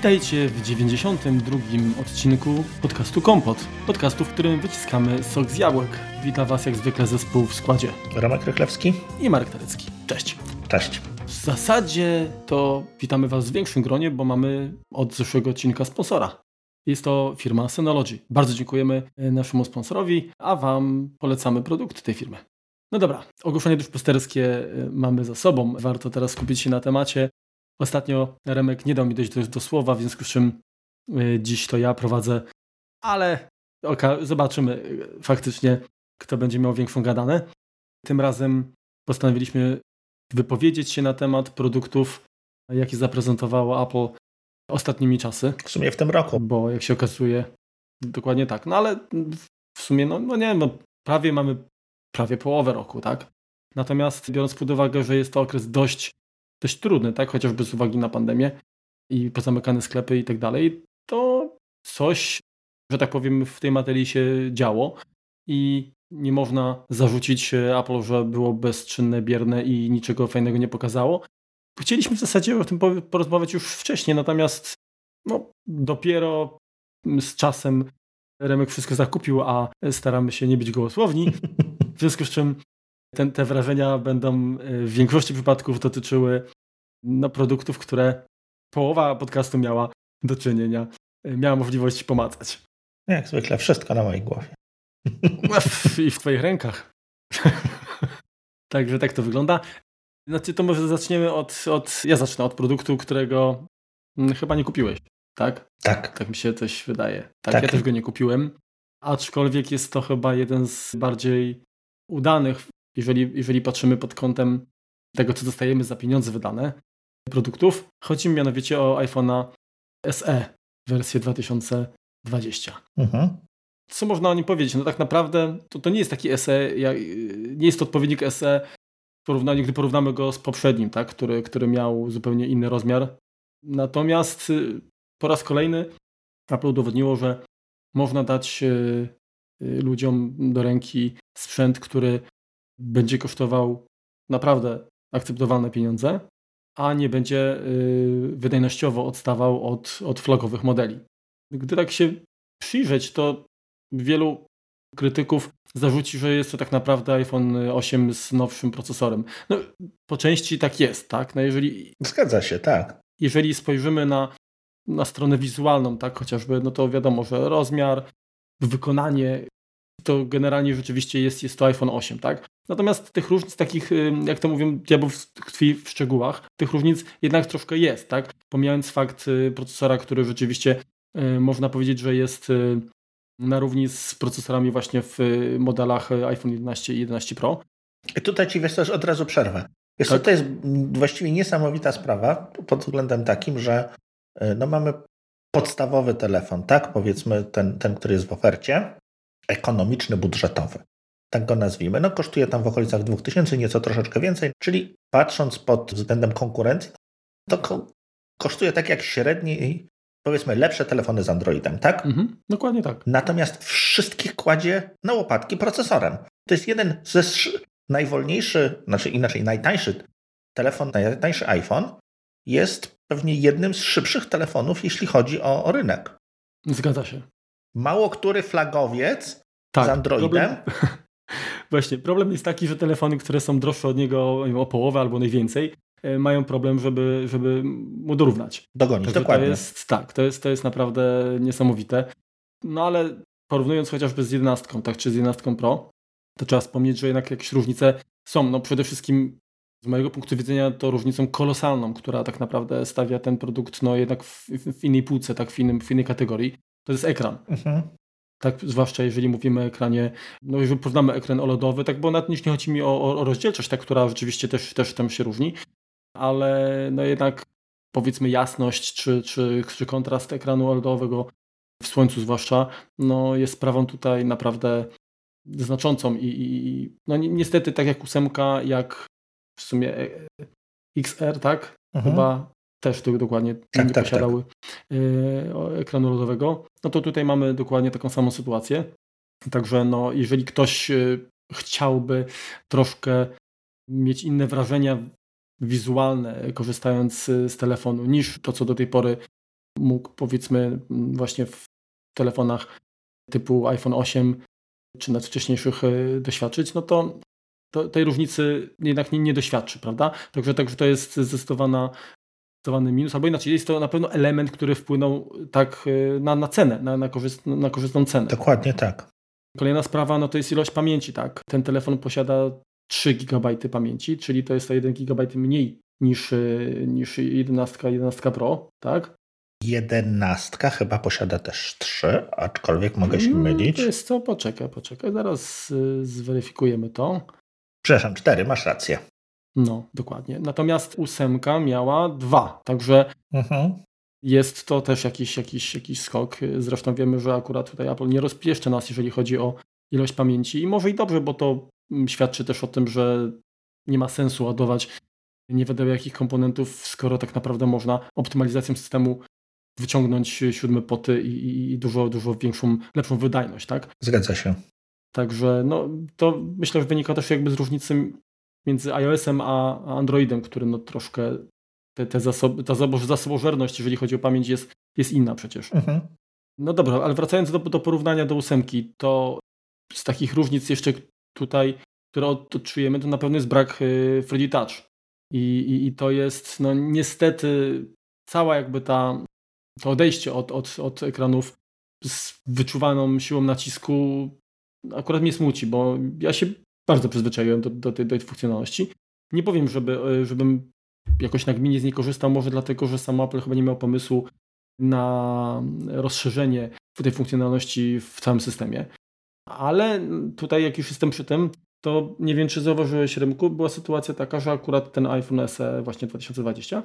Witajcie w 92. odcinku podcastu Kompot. Podcastu, w którym wyciskamy sok z jabłek. Witam Was jak zwykle zespół w składzie. Romek Rychlewski i Marek Tarecki. Cześć. Cześć. W zasadzie to witamy Was w większym gronie, bo mamy od zeszłego odcinka sponsora. Jest to firma Synology. Bardzo dziękujemy e, naszemu sponsorowi, a Wam polecamy produkt tej firmy. No dobra, ogłoszenie duszpasterskie e, mamy za sobą. Warto teraz skupić się na temacie. Ostatnio Remek nie dał mi dojść do, do słowa, w związku z czym e, dziś to ja prowadzę, ale zobaczymy faktycznie, kto będzie miał większą gadanę. Tym razem postanowiliśmy wypowiedzieć się na temat produktów, jakie zaprezentowało Apple ostatnimi czasy. W sumie w tym roku. Bo jak się okazuje, dokładnie tak. No ale w sumie, no, no nie wiem, no, prawie mamy prawie połowę roku, tak? Natomiast biorąc pod uwagę, że jest to okres dość, dość trudny, tak? Chociażby z uwagi na pandemię i pozamykane sklepy i tak dalej, to coś, że tak powiem, w tej materii się działo i nie można zarzucić Apple, że było bezczynne, bierne i niczego fajnego nie pokazało. Chcieliśmy w zasadzie o tym porozmawiać już wcześniej, natomiast no, dopiero z czasem Remek wszystko zakupił, a staramy się nie być gołosłowni. W związku z czym ten, te wrażenia będą e, w większości przypadków dotyczyły no, produktów, które połowa podcastu miała do czynienia, e, miała możliwość pomacać. Jak zwykle, wszystko na mojej głowie. I w twoich rękach. Także tak to wygląda. Znaczy, to może zaczniemy od, od. Ja zacznę od produktu, którego mm, chyba nie kupiłeś, tak? Tak. Tak mi się coś wydaje. Tak, tak. ja też go nie kupiłem. Aczkolwiek jest to chyba jeden z bardziej udanych, jeżeli, jeżeli patrzymy pod kątem tego, co dostajemy za pieniądze wydane produktów. Chodzi mi mianowicie o iPhone'a SE wersję 2020. Mhm. Co można o nim powiedzieć? No tak naprawdę to, to nie jest taki SE, jak, nie jest to odpowiednik SE w porównaniu, gdy porównamy go z poprzednim, tak? który, który miał zupełnie inny rozmiar. Natomiast y, po raz kolejny Apple udowodniło, że można dać y, y, ludziom do ręki sprzęt, który będzie kosztował naprawdę akceptowalne pieniądze, a nie będzie wydajnościowo odstawał od, od flagowych modeli. Gdy tak się przyjrzeć, to wielu krytyków zarzuci, że jest to tak naprawdę iPhone 8 z nowszym procesorem. No, po części tak jest, tak? No jeżeli, Zgadza się, tak. Jeżeli spojrzymy na, na stronę wizualną, tak, chociażby, no to wiadomo, że rozmiar, wykonanie, to generalnie rzeczywiście jest, jest to iPhone 8, tak? Natomiast tych różnic takich, jak to mówią, diabeł tkwi w szczegółach, tych różnic jednak troszkę jest, tak? Pomijając fakt y, procesora, który rzeczywiście y, można powiedzieć, że jest y, na równi z procesorami właśnie w modelach iPhone 11 i 11 Pro. I tutaj Ci wiesz też od razu przerwę. Wiesz tak? to jest właściwie niesamowita sprawa pod względem takim, że no mamy podstawowy telefon, tak? Powiedzmy ten, ten, który jest w ofercie, ekonomiczny, budżetowy. Tak go nazwijmy. No kosztuje tam w okolicach 2000, nieco troszeczkę więcej, czyli patrząc pod względem konkurencji, to kosztuje tak jak średni powiedzmy lepsze telefony z Androidem, tak? Mhm, dokładnie tak. Natomiast wszystkich kładzie na łopatki procesorem. To jest jeden ze najwolniejszy, znaczy inaczej najtańszy telefon, najtańszy iPhone jest pewnie jednym z szybszych telefonów, jeśli chodzi o, o rynek. Zgadza się. Mało który flagowiec tak, z Androidem. Problem, właśnie, problem jest taki, że telefony, które są droższe od niego o połowę albo najwięcej, E, mają problem, żeby, żeby mu dorównać. Dogonić, Także dokładnie. To jest, tak, to jest, to jest naprawdę niesamowite. No ale porównując chociażby z 11, tak, czy z 11 Pro, to trzeba wspomnieć, że jednak jakieś różnice są. No przede wszystkim z mojego punktu widzenia to różnicą kolosalną, która tak naprawdę stawia ten produkt no jednak w, w innej półce, tak w, innym, w innej kategorii. To jest ekran. Mhm. Tak, zwłaszcza jeżeli mówimy o ekranie, no jeżeli porównamy ekran OLEDowy, tak bo nawet nie chodzi mi o, o, rozdzielczość, tak, która rzeczywiście też, też tam się różni, ale no jednak powiedzmy jasność czy, czy, czy kontrast ekranu OLEDowego w słońcu zwłaszcza, no jest sprawą tutaj naprawdę znaczącą i, i no niestety tak jak ósemka, jak w sumie e, XR, tak? Mhm. Chyba też to dokładnie tak, nie tak, posiadały tak. ekranu OLEDowego, no to tutaj mamy dokładnie taką samą sytuację. Także no, jeżeli ktoś chciałby troszkę mieć inne wrażenia wizualne, korzystając z telefonu, niż to, co do tej pory mógł powiedzmy właśnie w telefonach typu iPhone 8 czy nawet wcześniejszych e, doświadczyć, no to, to tej różnicy jednak nie, nie doświadczy, prawda? Także, także to jest zdecydowana zdecydowany minus, albo inaczej, jest to na pewno element, który wpłynął tak e, na, na cenę, na, na, korzyst, na korzystną cenę. Dokładnie tak. Kolejna sprawa, no to jest ilość pamięci, tak. Ten telefon posiada 3 GB pamięci, czyli to jest to 1 GB mniej niż, e, niż 11, 11 Pro, tak? Jedenastka chyba posiada też 3, aczkolwiek mogę się no, mylić. To jest co? Poczekaj, poczekaj, zaraz e, zweryfikujemy to. Przepraszam, 4, masz rację. No, dokładnie. Natomiast ósemka miała dwa, także mhm. jest to też jakiś, jakiś, jakiś skok. Zresztą wiemy, że akurat tutaj Apple nie rozpieszczy nas, jeżeli chodzi o ilość pamięci i może i dobrze, bo to mm, świadczy też o tym, że nie ma sensu ładować nie wiadomo jakich komponentów, skoro tak naprawdę można optymalizacją systemu wyciągnąć siódme poty i, i, dużo, dużo większą, lepszą wydajność, tak? Zgadza się. Także no, to myślę, że wynika też jakby z różnicy między iOS-em a Androidem, który no troszkę te, te zasoby, ta zasobożerność, jeżeli chodzi o pamięć, jest, jest inna przecież. Mhm. No dobra, ale wracając do, do porównania do ósemki, to z takich różnic jeszcze tutaj, które odczujemy, to na pewno jest brak y, 3D Touch. I, i, I, to jest no niestety cała jakby ta to odejście od, od, od ekranów z wyczuwaną siłą nacisku akurat mnie smuci, bo ja się bardzo przyzwyczaiłem do, do, tej, do tej funkcjonalności. Nie powiem, żeby, e, żebym jakoś nagminnie z niej korzystał, może dlatego, że sam Apple chyba nie miał pomysłu na rozszerzenie tej funkcjonalności w całym systemie. Ale tutaj, jak już jestem przy tym, to nie wiem, czy zauważyłeś, Rymku, była sytuacja taka, że akurat ten iPhone SE właśnie 2020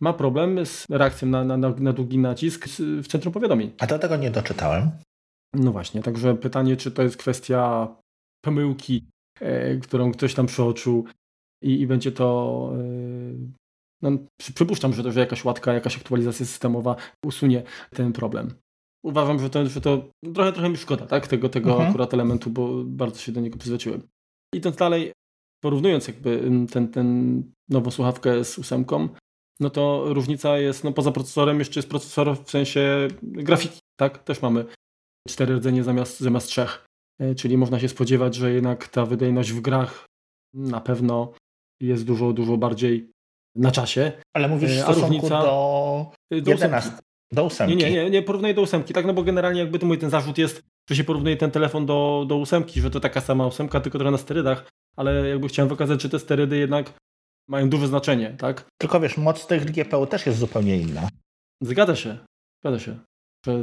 ma problem z reakcją na, na, na długi nacisk w centrum powiadomień. A do tego nie doczytałem. No właśnie, także pytanie, czy to jest kwestia pomyłki którą ktoś tam przeoczył i, i będzie to e, no, przypuszczam, że to, że jakaś łatka, jakaś aktualizacja systemowa usunie ten problem. Uważam, że to, że to trochę, trochę mi szkoda tak? tego, tego mhm. akurat elementu, bo bardzo się do niego przyzwyczaiłem. Idąc dalej, porównując jakby ten, ten nową słuchawkę z ósemką, no to różnica jest, no poza procesorem jeszcze jest procesor w sensie grafiki, tak? Też mamy cztery rdzenie zamiast, zamiast trzech. E, czyli można się spodziewać, że jednak ta wydajność w grach na pewno jest dużo, dużo bardziej na czasie. Ale mówisz w e, stosunku różnica, do, do 11, do ósemki. Nie, nie, nie, nie porównuję do ósemki, tak, no bo generalnie jakby to mój ten zarzut jest, że się porównuje ten telefon do, do ósemki, że to taka sama ósemka, tylko trochę na sterydach, ale jakby chciałem wykazać, że te sterydy jednak mają duże znaczenie, tak? Tylko wiesz, moc tych GPU też jest zupełnie inna. Zgadza się, zgadza się.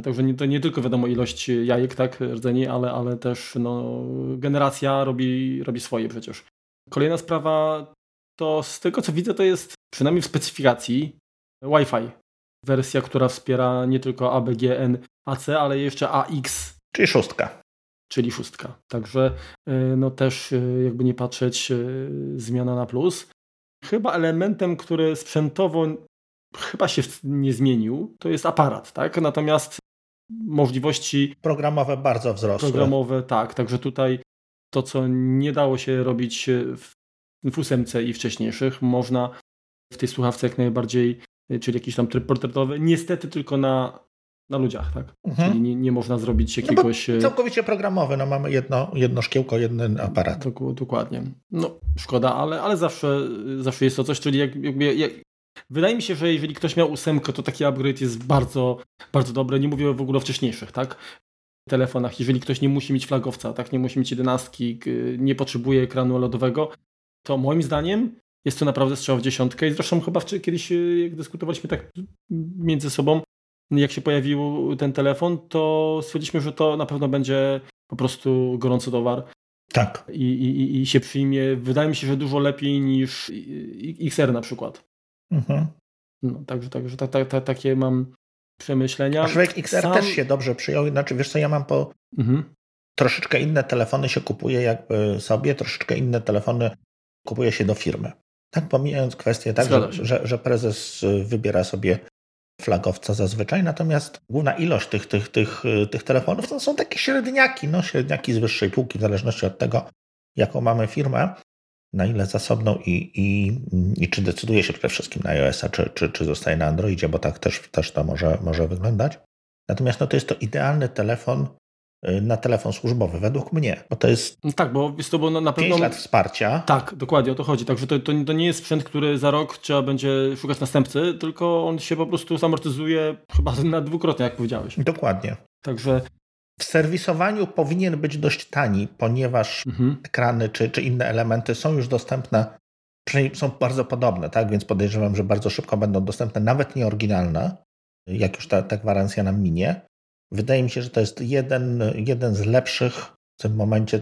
Także nie, to nie tylko wiadomo ilość jajek, tak, rdzeni, ale, ale też no, generacja robi, robi swoje przecież. Kolejna sprawa to z tego co widzę to jest przynajmniej w specyfikacji Wi-Fi. Wersja, która wspiera nie tylko ABGN AC, ale jeszcze AX. Czyli szóstka. Czyli szóstka. Także y, no też y, jakby nie patrzeć zmiana na plus. Chyba elementem, który sprzętowo chyba się nie zmienił, to jest aparat, tak? Natomiast możliwości programowe bardzo wzrosły. Programowe, tak. Także tutaj to, co nie dało się robić w, w ósemce i wcześniejszych, można w tej słuchawce jak najbardziej, czyli jakiś tam tryb portretowy, niestety tylko na, na ludziach, tak? Mhm. Czyli nie, nie można zrobić no jakiegoś... No całkowicie programowy, no mamy jedno, jedno szkiełko, jeden aparat. Dokładnie. No szkoda, ale, ale zawsze, zawsze jest to coś, czyli jak, jakby, jak, Wydaje mi się, że jeżeli ktoś miał ósemkę, to taki upgrade jest bardzo, bardzo dobry. Nie mówię w ogóle o wcześniejszych, tak? telefonach, jeżeli ktoś nie musi mieć flagowca, tak, nie musi mieć jedenastki, nie potrzebuje ekranu LEDowego, to moim zdaniem jest to naprawdę strzał w dziesiątkę i zresztą chyba kiedyś y, jak dyskutowaliśmy tak między sobą, jak się pojawił ten telefon, to stwierdziliśmy, że to na pewno będzie po prostu gorący towar. Tak. I, i, i się przyjmie, wydaje mi się, że dużo lepiej niż XR na przykład. Mhm. No, także także ta, ta, ta, takie mam przemyślenia. Aczkolwiek XR Sam... też się dobrze przyjął. Znaczy, wiesz co, ja mam po... Mhm. Troszeczkę inne telefony się kupuje jakby sobie, troszeczkę inne telefony kupuje się do firmy. Tak pomijając kwestię tak, że, że, że, prezes wybiera sobie flagowca zazwyczaj, natomiast główna ilość tych, tych, tych, tych telefonów to są takie średniaki, no średniaki z wyższej półki, w zależności od tego, jaką mamy firmę. Na ile zasobną i, i, i czy decyduje się przede wszystkim na iOS-a, czy, czy, czy zostaje na Androidzie, bo tak też, też to może, może wyglądać. Natomiast no, to jest to idealny telefon y, na telefon służbowy, według mnie, bo to jest. No tak, bo jest to bo na pewno. 5 lat wsparcia. Tak, dokładnie o to chodzi. Także to, to, to, nie jest sprzęt, który za rok trzeba będzie szukać następcy, tylko on się po prostu zamortyzuje chyba na dwukrotnie, jak powiedziałeś. Dokładnie. Także. W serwisowaniu powinien być dość tani, ponieważ mhm. ekrany czy, czy inne elementy są już dostępne, przynajmniej są bardzo podobne, tak? Więc podejrzewam, że bardzo szybko będą dostępne, nawet nieoryginalne jak już ta, ta gwarancja nam minie. Wydaje mi się, że to jest jeden, jeden z lepszych w tym momencie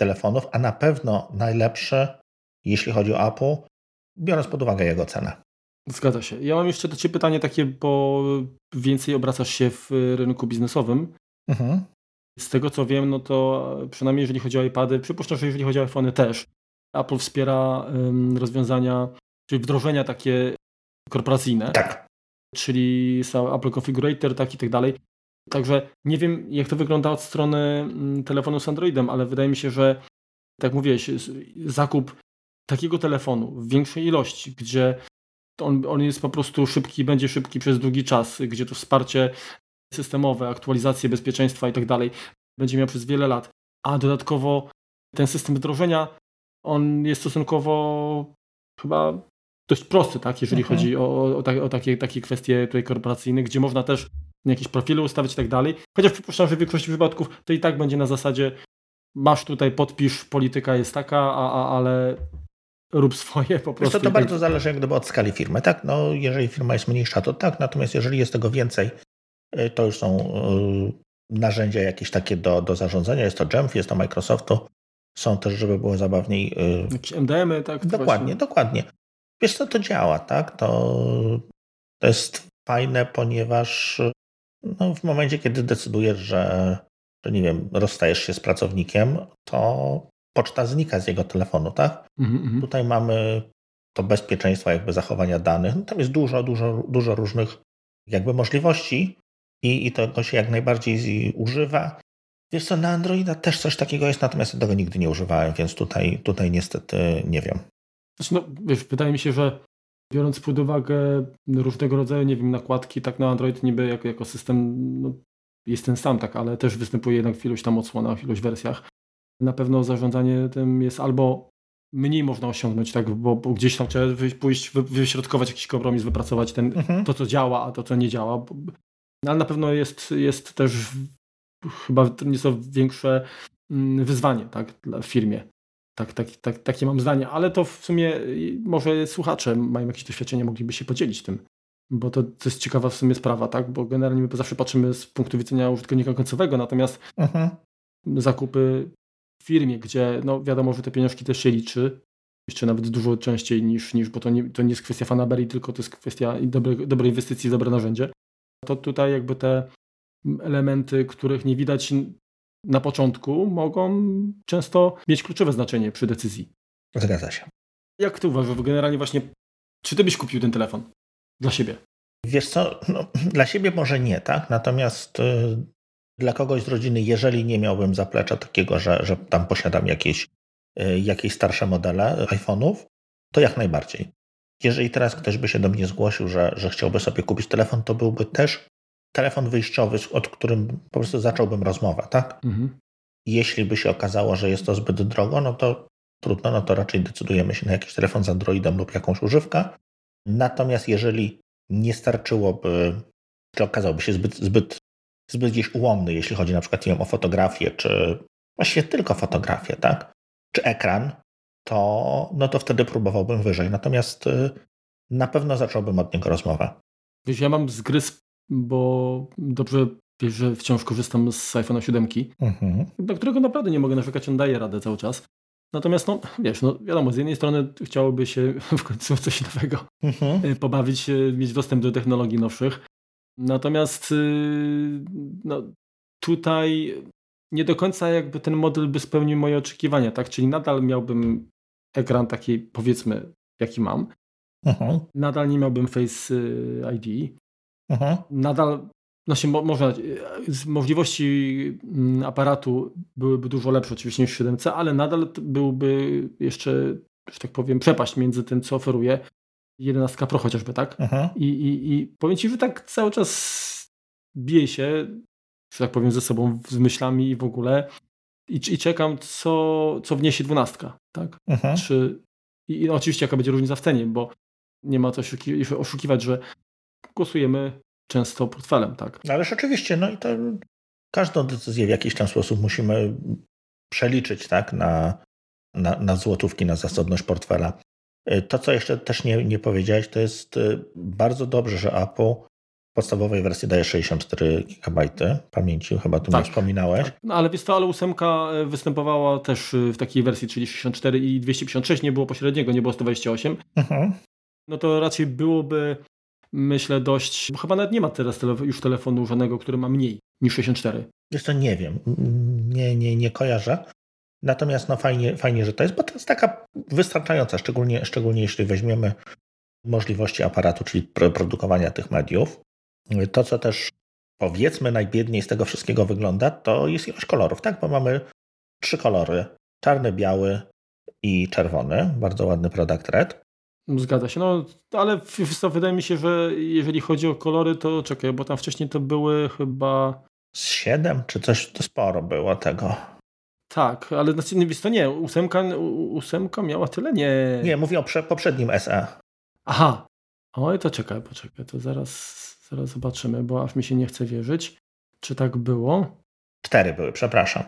telefonów, a na pewno najlepszy, jeśli chodzi o Apple, biorąc pod uwagę jego cenę. Zgadza się. Ja mam jeszcze do Ciebie pytanie takie, bo więcej obracasz się w rynku biznesowym. Mhm. Z tego co wiem, no to przynajmniej jeżeli chodzi o iPady, przypuszczam, że jeżeli chodzi o iPhony też, Apple wspiera rozwiązania, czyli wdrożenia takie korporacyjne. Tak czyli Apple Configurator, tak i tak dalej. Także nie wiem, jak to wygląda od strony telefonu z Androidem, ale wydaje mi się, że tak mówiłeś, zakup takiego telefonu w większej ilości, gdzie on, on jest po prostu szybki, będzie szybki przez długi czas, gdzie to wsparcie systemowe, aktualizacje bezpieczeństwa i tak dalej będzie miał przez wiele lat, a dodatkowo ten system wdrożenia, on jest stosunkowo chyba dość prosty, tak, jeżeli mhm. chodzi o, o, o, takie, takie kwestie tutaj korporacyjne, gdzie można też jakieś profile ustawić i tak dalej. Chociaż przypuszczam, że w większości przypadków to i tak będzie na zasadzie masz tutaj podpisz, polityka jest taka, a, a, ale rób swoje po prostu. To, to bardzo zależy jak gdyby od skali firmy, tak? No, jeżeli firma jest mniejsza, to tak, natomiast jeżeli jest tego więcej, to już są y, narzędzia jakieś takie do, do zarządzania. Jest to Jamf, jest to Microsoftu. Są też, żeby było zabawniej. Y, Jakieś MDM-y, tak? Dokładnie, właśnie. dokładnie. Wiesz co, to działa, tak? To, to jest fajne, ponieważ no, w momencie, kiedy decydujesz, że, że nie wiem, rozstajesz się z pracownikiem, to poczta znika z jego telefonu, tak? Mm-hmm. Tutaj mamy to bezpieczeństwo jakby zachowania danych. No, tam jest dużo, dużo, dużo różnych jakby możliwości i, i tego się jak najbardziej używa. Wiesz co, na Androida też coś takiego jest, natomiast tego nigdy nie używałem, więc tutaj, tutaj niestety nie wiem. Znaczy, no, wiesz, wydaje mi się, że biorąc pod uwagę różnego rodzaju, nie wiem, nakładki, tak na Android niby jako, jako system no, jest ten sam, tak, ale też występuje jednak w iluś tam odsłonach, w iluś wersjach. Na pewno zarządzanie tym jest albo mniej można osiągnąć, tak, bo, bo gdzieś tam trzeba pójść, wyśrodkować jakiś kompromis, wypracować ten, mhm. to, co działa, a to, co nie działa. Bo, ale na pewno jest, jest też chyba nieco większe mm, wyzwanie tak, dla firmie. Tak, tak, tak, takie mam zdanie, ale to w sumie y, może słuchacze mają jakieś doświadczenie, mogliby się podzielić tym, bo to, to jest ciekawa w sumie sprawa, tak? Bo generalnie my zawsze patrzymy z punktu widzenia użytkownika końcowego, natomiast mhm. zakupy w firmie, gdzie no wiadomo, że te pieniążki też się liczy, jeszcze nawet dużo częściej niż, niż bo to nie, to nie jest kwestia fanaberii, tylko to jest kwestia dobrej, dobrej inwestycji, dobre narzędzie. To tutaj jakby te elementy, których nie widać na początku mogą często mieć kluczowe znaczenie przy decyzji. Zgadza się. Jak ty uważasz, generalnie właśnie, czy ty byś kupił ten telefon dla siebie? Wiesz co, no, dla siebie może nie, tak? Natomiast y, dla kogoś z rodziny, jeżeli nie miałbym zaplecza takiego, że, że tam posiadam jakieś, y, jakieś starsze modele iPhone'ów, to jak najbardziej. Jeżeli teraz ktoś by się do mnie zgłosił, że, że chciałby sobie kupić telefon, to byłby też telefon wyjściowy, od którym po prostu zacząłbym rozmowę, tak? Mhm. Jeśli by się okazało, że jest to zbyt drogo, no to trudno, no to raczej decydujemy się na jakiś telefon z Androidem lub jakąś używkę. Natomiast jeżeli nie starczyłoby, czy okazałby się zbyt, zbyt, zbyt gdzieś ułomny, jeśli chodzi na przykład wiem, o fotografię, czy właściwie tylko fotografię, tak? Czy ekran, to, no to wtedy próbowałbym wyżej. Natomiast y, na pewno zacząłbym od niego rozmowę. Wiesz, ja mam zgryz bo dobrze wiesz, że wciąż korzystam z iPhone'a 7, mhm. do którego naprawdę nie mogę narzekać, on daje radę cały czas. Natomiast, no wiesz, no wiadomo, z jednej strony chciałoby się w końcu coś nowego mhm. E, pobawić mieć dostęp do technologii nowszych. Natomiast y, no, tutaj nie do końca jakby ten model by spełnił moje oczekiwania, tak? Czyli nadal miałbym ekran taki, powiedzmy, jaki mam. Mhm. Nadal nie miałbym Face y, ID. Mhm. Nadal Znaczy, mo można, możliwości mm, aparatu byłyby dużo lepsze oczywiście niż 7C, ale nadal byłby jeszcze, że tak powiem, przepaść między tym, co oferuje 11 Pro chociażby, tak? I, i, I powiem Ci, że tak cały czas bije się, że tak powiem, ze sobą, z myślami i w ogóle i, i czekam, co, co wniesie 12, tak? Czy, i, I oczywiście jaka będzie różnica w cenie, bo nie ma co oszukiwać, że głosujemy często portfelem, tak? No ależ oczywiście, no i to każdą decyzję w jakiś tam sposób musimy przeliczyć, tak, na, na, na złotówki, na zasobność portfela. Y, to, co jeszcze też nie, nie powiedziałeś, to jest y, bardzo dobrze, że Apple podstawowej wersji daje 64 GB pamięci, chyba tu tak, wspominałeś. Tak. No ale wiesz to, ale ósemka y, występowała też w takiej wersji, czyli 64 i 256, nie było pośredniego, nie było 128. Mhm. No to raczej byłoby myślę, dość. Bo chyba nawet nie ma teraz tele, już telefonu żadnego, który ma mniej niż 64. Jeszcze nie wiem. Nie, nie, nie kojarzę. Natomiast no fajnie, fajnie, że to jest, bo to jest taka wystarczająca, szczególnie, szczególnie jeśli weźmiemy możliwości aparatu, czyli produkowania tych mediów. To, co też powiedzmy najbiedniej z tego wszystkiego wygląda, to jest ilość kolorów, tak? Bo mamy trzy kolory: czarny, biały i czerwony. Bardzo ładny product red. Zgadza się, no ale wydaje mi się, że jeżeli chodzi o kolory, to czekaj, bo tam wcześniej to były chyba... Z 7 czy coś, to sporo było tego. Tak, ale na znaczy, to nie, ósemka, ósemka miała tyle? Nie. Nie, mówię o prze, poprzednim SE. Aha. Oj, to czekaj, poczekaj, to zaraz, zaraz zobaczymy, bo aż mi się nie chce wierzyć, czy tak było. Cztery były, przepraszam.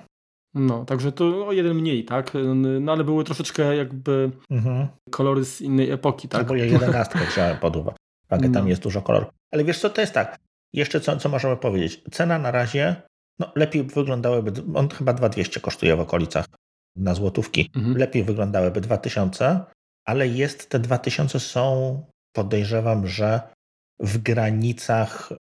No, także to o jeden mniej, tak? No ale były troszeczkę jakby mhm. kolory z innej epoki, tak? Bo ja jedenastkę wziąłem pod uwagę. Tam no. jest dużo kolorów. Ale wiesz co, to jest tak. Jeszcze co, co możemy powiedzieć. Cena na razie, no lepiej wyglądałyby, on chyba 2200 kosztuje w okolicach na złotówki. Mhm. Lepiej wyglądałyby 2000, ale jest te 2000 są, podejrzewam, że w granicach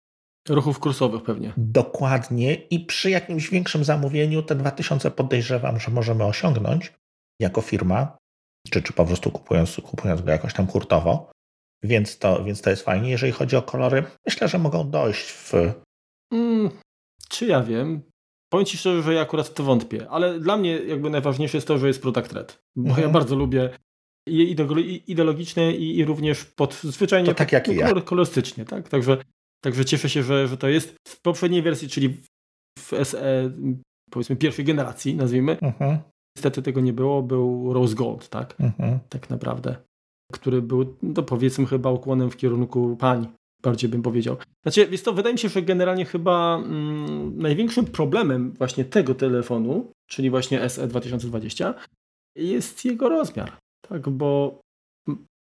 Ruchów kursowych pewnie. Dokładnie i przy jakimś większym zamówieniu te 2000 podejrzewam, że możemy osiągnąć jako firma, czy, czy po prostu kupując, kupując go jakoś tam hurtowo. Więc to, więc to jest fajnie. Jeżeli chodzi o kolory, myślę, że mogą dojść w. Mm, czy ja wiem? Powiem Ci szczerze, że ja akurat w to wątpię, ale dla mnie jakby najważniejsze jest to, że jest product red, bo mhm. ja bardzo lubię ideologiczne i, i również pod zwyczajnie to tak jak i ja. kolorystycznie, tak? Także Także cieszę się, że, że to jest. W poprzedniej wersji, czyli w SE powiedzmy pierwszej generacji, nazwijmy, uh-huh. niestety tego nie było, był Rose Gold, tak? Uh-huh. Tak naprawdę. Który był, no powiedzmy, chyba ukłonem w kierunku pań, bardziej bym powiedział. Znaczy, więc to wydaje mi się, że generalnie chyba mm, największym problemem właśnie tego telefonu, czyli właśnie SE 2020, jest jego rozmiar. Tak, bo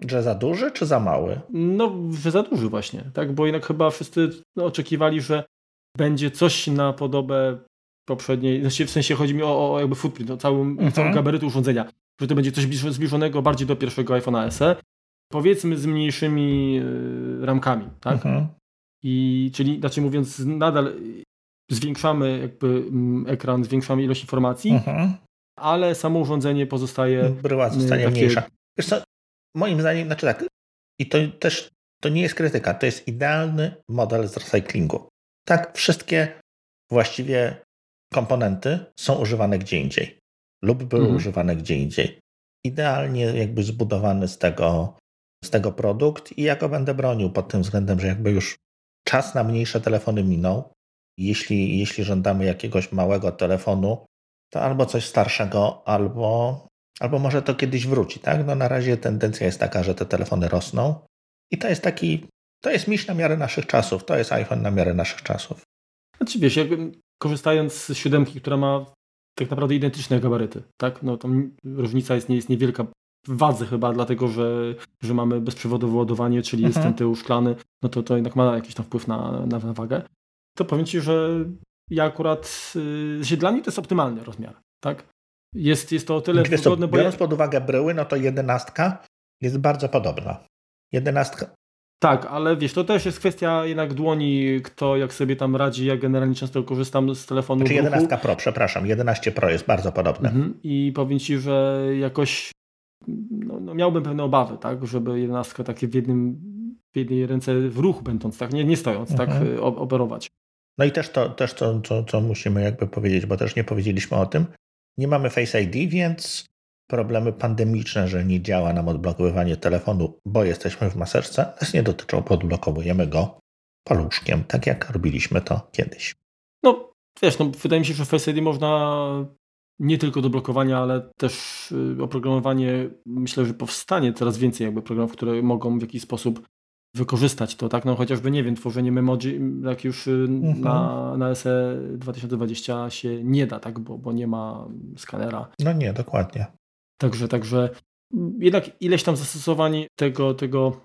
że za duży czy za mały? No, że za duży właśnie, tak? Bo jednak chyba wszyscy oczekiwali, że będzie coś na podobę poprzedniej, znaczy w sensie chodzi mi o, o jakby footprint, o całym, mhm. całym gabarytu urządzenia, że to będzie coś zbliżonego bardziej do pierwszego iPhone'a SE, powiedzmy z mniejszymi y, ramkami, tak? Mhm. I czyli, znaczy mówiąc, nadal zwiększamy jakby mm, ekran, zwiększamy ilość informacji, mhm. Ale samo urządzenie pozostaje Bryła y, zostanie takie... mniejsza. Wiesz co, moim zdaniem, znaczy tak, i to też to nie jest krytyka, to jest idealny model z recyklingu. Tak, wszystkie właściwie komponenty są używane gdzie indziej lub były mhm. używane gdzie indziej. Idealnie jakby zbudowany z tego, z tego produkt i ja go będę bronił pod tym względem, że jakby już czas na mniejsze telefony minął. Jeśli, jeśli żądamy jakiegoś małego telefonu, to albo coś starszego, albo Albo może to kiedyś wróci, tak? No na razie tendencja jest taka, że te telefony rosną i to jest taki, to jest miś na miarę naszych czasów, to jest iPhone na miarę naszych czasów. Znaczy wiesz, jakby korzystając z siódemki, która ma tak naprawdę identyczne gabaryty, tak? No tam różnica jest, nie jest niewielka w wadze chyba, dlatego że, że mamy bezprzewodowe ładowanie, czyli mhm. jest ten tył szklany, no to to jednak ma jakiś tam wpływ na, na, na wagę. To powiem Ci, że ja akurat, yy, dla mnie to jest optymalny rozmiar, tak? Jest, jest to o tyle Wiesz wygodne, bo biorąc ja... pod uwagę bryły, no to jedenastka jest bardzo podobna. Jedenastka. Tak, ale wiesz, to też jest kwestia jednak dłoni, kto jak sobie tam radzi. Ja generalnie często korzystam z telefonu. Znaczy 11 Pro, przepraszam, 11 Pro jest bardzo podobne. Mhm. I powiem Ci, że jakoś no, no miałbym pewne obawy, tak, żeby 11 takie w jednym w jednej ręce w ruch będąc, tak, nie, nie stojąc, tak, mhm. tak, operować. No i też to, też to co, co musimy jakby powiedzieć, bo też nie powiedzieliśmy o tym. Nie mamy Face ID, więc problemy pandemiczne, że nie działa nam odblokowywanie telefonu, bo jesteśmy w maseczce, nas nie dotyczą, bo odblokowujemy go paluszkiem, tak jak robiliśmy to kiedyś. No, wiesz, no, wydaje mi się, że Face ID można nie tylko do blokowania, ale też y, oprogramowanie, myślę, że powstanie coraz więcej jakby programów, które mogą w jakiś sposób wykorzystać to, tak? No chociażby, nie wiem, tworzenie memoji, jak już y, mhm. na, na SE 2020 się nie da, tak? Bo, bo nie ma skanera. No nie, dokładnie. Także, także jednak ileś tam zastosowań tego, tego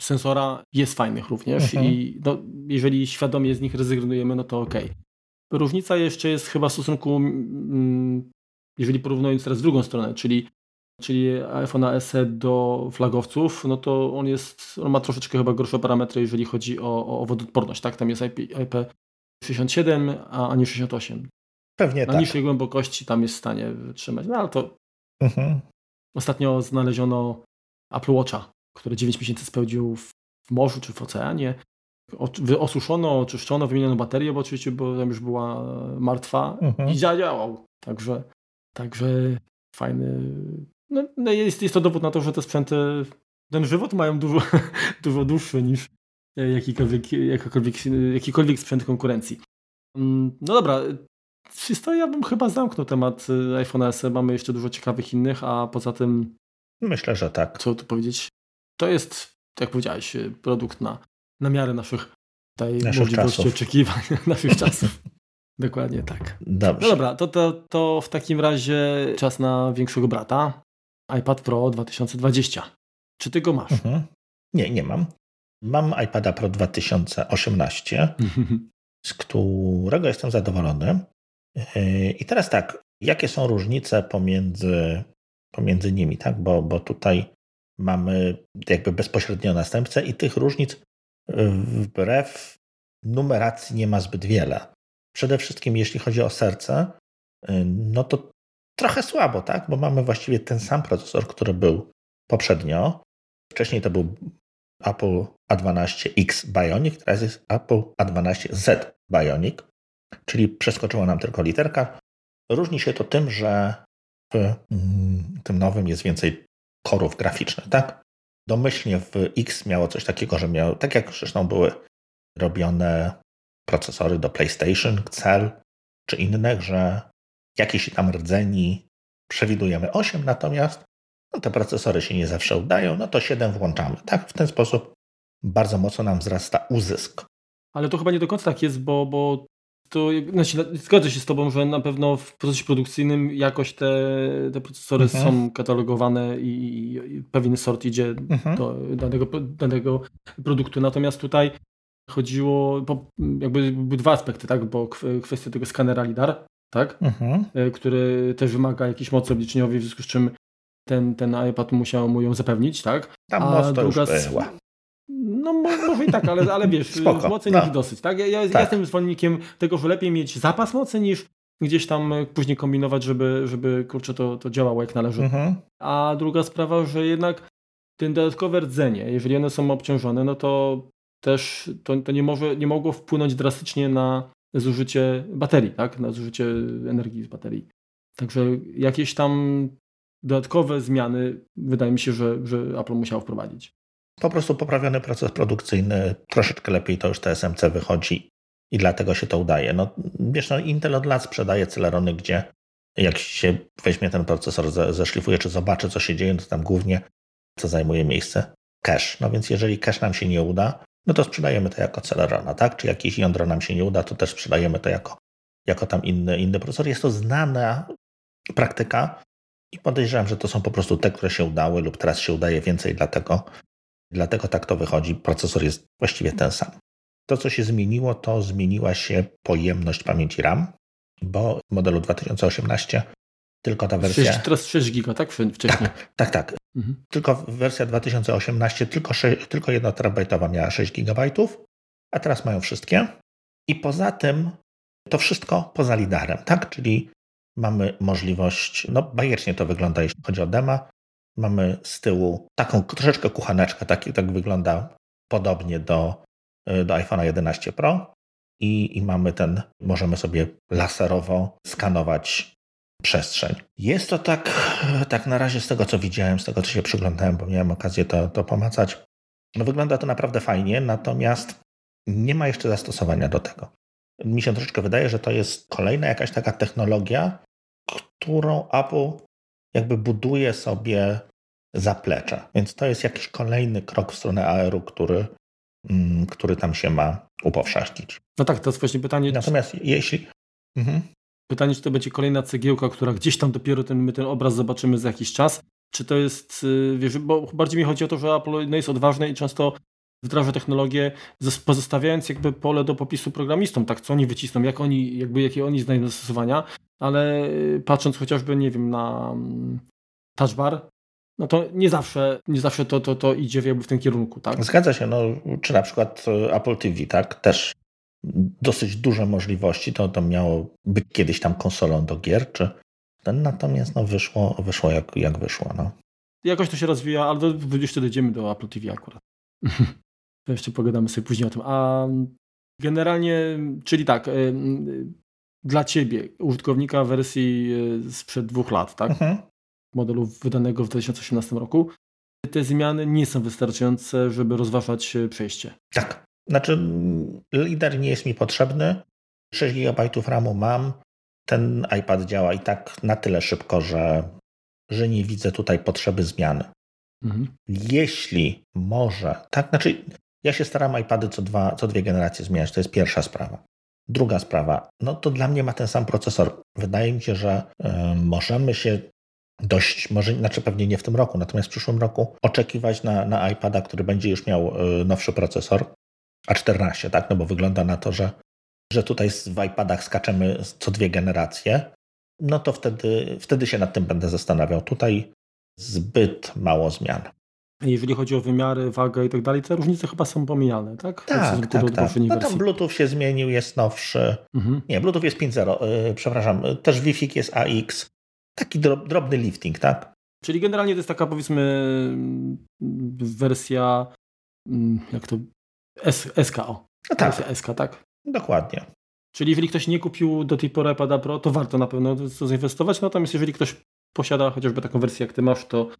sensora jest fajnych również mhm. i no, jeżeli świadomie z nich rezygnujemy, no to ok. Różnica jeszcze jest chyba w stosunku, mm, jeżeli porównując teraz drugą stronę, czyli, czyli iPhone SE do flagowców, no to on jest, on ma troszeczkę chyba gorsze parametry, jeżeli chodzi o, o wodoodporność, tak? Tam jest IP, IP67, a nie 68. Pewnie Na tak. niższej głębokości tam jest w stanie wytrzymać, no ale to mhm. ostatnio znaleziono Apple Watcha, który 9 miesięcy spełdził w morzu czy w oceanie. Osuszono, oczyszczono, wymieniono baterię, bo oczywiście bo tam już była martwa mhm. i działał. Także, także fajny. No, no, jest, jest to dowód na to, że te sprzęty, ten żywot mają dużo, dużo dłuższy niż jakikolwiek, jakikolwiek, jakikolwiek sprzęt konkurencji. Mm, no dobra, to ja bym chyba zamknął temat iPhone SE. Mamy jeszcze dużo ciekawych innych, a poza tym. Myślę, że tak. Co tu powiedzieć? To jest, jak powiedziałeś, produkt na, na miarę naszych tutaj naszych możliwości czasów. oczekiwań, naszych czasów. Dokładnie tak. Dobrze. No dobra, to, to, to w takim razie czas na większego brata. iPad Pro 2020. Czy ty go masz? Mhm. Nie, nie mam. Mam iPada Pro 2018, z którego jestem zadowolony. Yy, I teraz tak, jakie są różnice pomiędzy, pomiędzy nimi, tak? Bo, bo tutaj mamy jakby bezpośrednio następcę i tych różnic wbrew numeracji nie ma zbyt wiele. Przede wszystkim jeśli chodzi o serce, no to trochę słabo, tak? Bo mamy właściwie ten sam procesor, który był poprzednio. Wcześniej to był Apple A12X Bionic, teraz jest Apple A12Z Bionic, czyli przeskoczyła nam tylko literka. Różni się to tym, że w mm, tym nowym jest więcej korów graficznych, tak? Domyślnie w X miało coś takiego, że miało, tak jak zresztą były robione procesory do PlayStation, Cell czy innych, że jakiś tam rdzeni przewidujemy 8, natomiast no, te procesory się nie zawsze udają, no to 7 włączamy. Tak, w ten sposób bardzo mocno nam wzrasta uzysk. Ale to chyba nie do końca tak jest, bo, bo to znaczy, zgodzę się z Tobą, że na pewno w procesie produkcyjnym jakoś te, te procesory mhm. są katalogowane i, i, pewien sort idzie mhm. do danego, danego produktu. Natomiast tutaj chodziło, jakby były dwa aspekty, tak? Bo kwestia tego skanera LIDAR, tak? Mhm. E, który też wymaga jakiejś mocy obliczeniowej, w związku z czym ten, ten iPad musiał mu ją zapewnić, tak? Tam A druga, już była. No może i tak, ale, ale wiesz, Spoko. mocy no. dosyć, tak? Ja, ja, tak. ja jestem zwolennikiem tego, że lepiej mieć zapas mocy niż gdzieś tam później kombinować, żeby, żeby kurczę, to, to działało jak należy. Mhm. A druga sprawa, że jednak ten dodatkowe rdzenie, jeżeli one są obciążone, no to też to, to nie, może, nie mogło wpłynąć drastycznie na zużycie baterii, tak? Na zużycie energii z baterii. Także jakieś tam dodatkowe zmiany wydaje mi się, że, że Apple musiało wprowadzić po prostu poprawiony proces produkcyjny, troszeczkę lepiej to już TSMC wychodzi i dlatego się to udaje. No, wiesz, no, Intel od lat sprzedaje Celerony, gdzie jak się weźmie ten procesor, zeszlifuje, czy zobaczy, co się dzieje, to tam głównie co zajmuje miejsce? Cache. No więc jeżeli cache nam się nie uda, no to sprzedajemy to jako Celerona, tak? Czy jakieś jądro nam się nie uda, to też sprzedajemy to jako, jako tam inny, inny procesor. Jest to znana praktyka i podejrzewam, że to są po prostu te, które się udały lub teraz się udaje więcej, dlatego Dlatego tak to wychodzi. Procesor jest właściwie ten sam. To, co się zmieniło, to zmieniła się pojemność pamięci RAM, bo w modelu 2018 tylko ta wersja. 6, teraz 6 giga, tak? Wcześniej. Tak, tak. tak. Mhm. Tylko wersja 2018, tylko, 6, tylko 1 terabajtowa miała 6 gigabajtów, a teraz mają wszystkie. I poza tym to wszystko poza lidarem, tak? Czyli mamy możliwość, no bajecznie to wygląda, jeśli chodzi o dema, Mamy z tyłu taką troszeczkę kuchaneczkę, tak, tak wygląda podobnie do, do iPhone'a 11 Pro. i, i mamy ten, możemy sobie laserowo skanować przestrzeń. Jest to tak, tak na razie z tego, co widziałem, z tego, co się przyglądałem, bo miałem okazję to, to pomacać. No wygląda to naprawdę fajnie, natomiast nie ma jeszcze zastosowania do tego. Mi się troszeczkę wydaje, że to jest kolejna jakaś taka technologia, którą Apple jakby buduje sobie zaplecze. Więc to jest jakiś kolejny krok w stronę AR-u, który, mm, który tam się ma upowszechnić. No tak, to jest właśnie pytanie. Natomiast czy... jeśli. Mhm. Pytanie, czy to będzie kolejna cegiełka, która gdzieś tam dopiero ten, my ten obraz zobaczymy za jakiś czas, czy to jest, y, wiesz, bo bardziej mi chodzi o to, że Apple no jest odważne i często wdraża technologię, pozostawiając jakby pole do popisu programistom, tak, co oni wycisną, jak oni, jakby jakie oni znają zastosowania, ale y, patrząc chociażby, nie wiem, na mm, touch bar, no to nie zawsze, nie zawsze to, to, to idzie jakby w tym kierunku, tak? Zgadza się, no, czy na przykład y, Apple TV, tak, też dosyć duże możliwości, to, to miało być kiedyś tam konsolą do gier, czy ten, natomiast no, wyszło, wyszło jak, jak wyszło, no. Jakoś to się rozwija, ale do, jeszcze dojdziemy do Apple TV akurat. to jeszcze pogadamy sobie później o tym. A generalnie, czyli tak, y, dla ciebie, użytkownika wersji y, sprzed dwóch lat, tak? Mhm. Modelu wydanego w 2018 roku. Te zmiany nie są wystarczające, żeby rozważać y, przejście. Tak. Znaczy, lider nie jest mi potrzebny. 6 GB RAMu mam. Ten iPad działa i tak na tyle szybko, że, że nie widzę tutaj potrzeby zmiany. Mhm. Jeśli może, tak, znaczy ja się staram iPady co, dwa, co dwie generacje zmieniać, to jest pierwsza sprawa. Druga sprawa, no to dla mnie ma ten sam procesor. Wydaje mi się, że y, możemy się dość, może, znaczy pewnie nie w tym roku, natomiast w przyszłym roku oczekiwać na, na iPada, który będzie już miał y, nowszy procesor, A14, tak? No bo wygląda na to, że, że tutaj w iPadach skaczemy co dwie generacje, no to wtedy, wtedy się nad tym będę zastanawiał. Tutaj zbyt mało zmian. Jeżeli chodzi o wymiary, wagę i tak dalej, te różnice chyba są pomijane, tak? Tak, tak, tak. No tam Bluetooth się zmienił, jest nowszy. Mhm. Nie, Bluetooth jest 5.0, yy, przepraszam, też Wi-Fi jest AX. Taki drob, drobny lifting, tak? Czyli generalnie to jest taka powiedzmy wersja, mm, jak to, S, SKO. No tak. Wersja SK, tak? Dokładnie. Czyli jeżeli ktoś nie kupił do tej pory iPada Pro, to warto na pewno to zainwestować. Natomiast jeżeli ktoś posiada chociażby taką wersję jak ty masz, to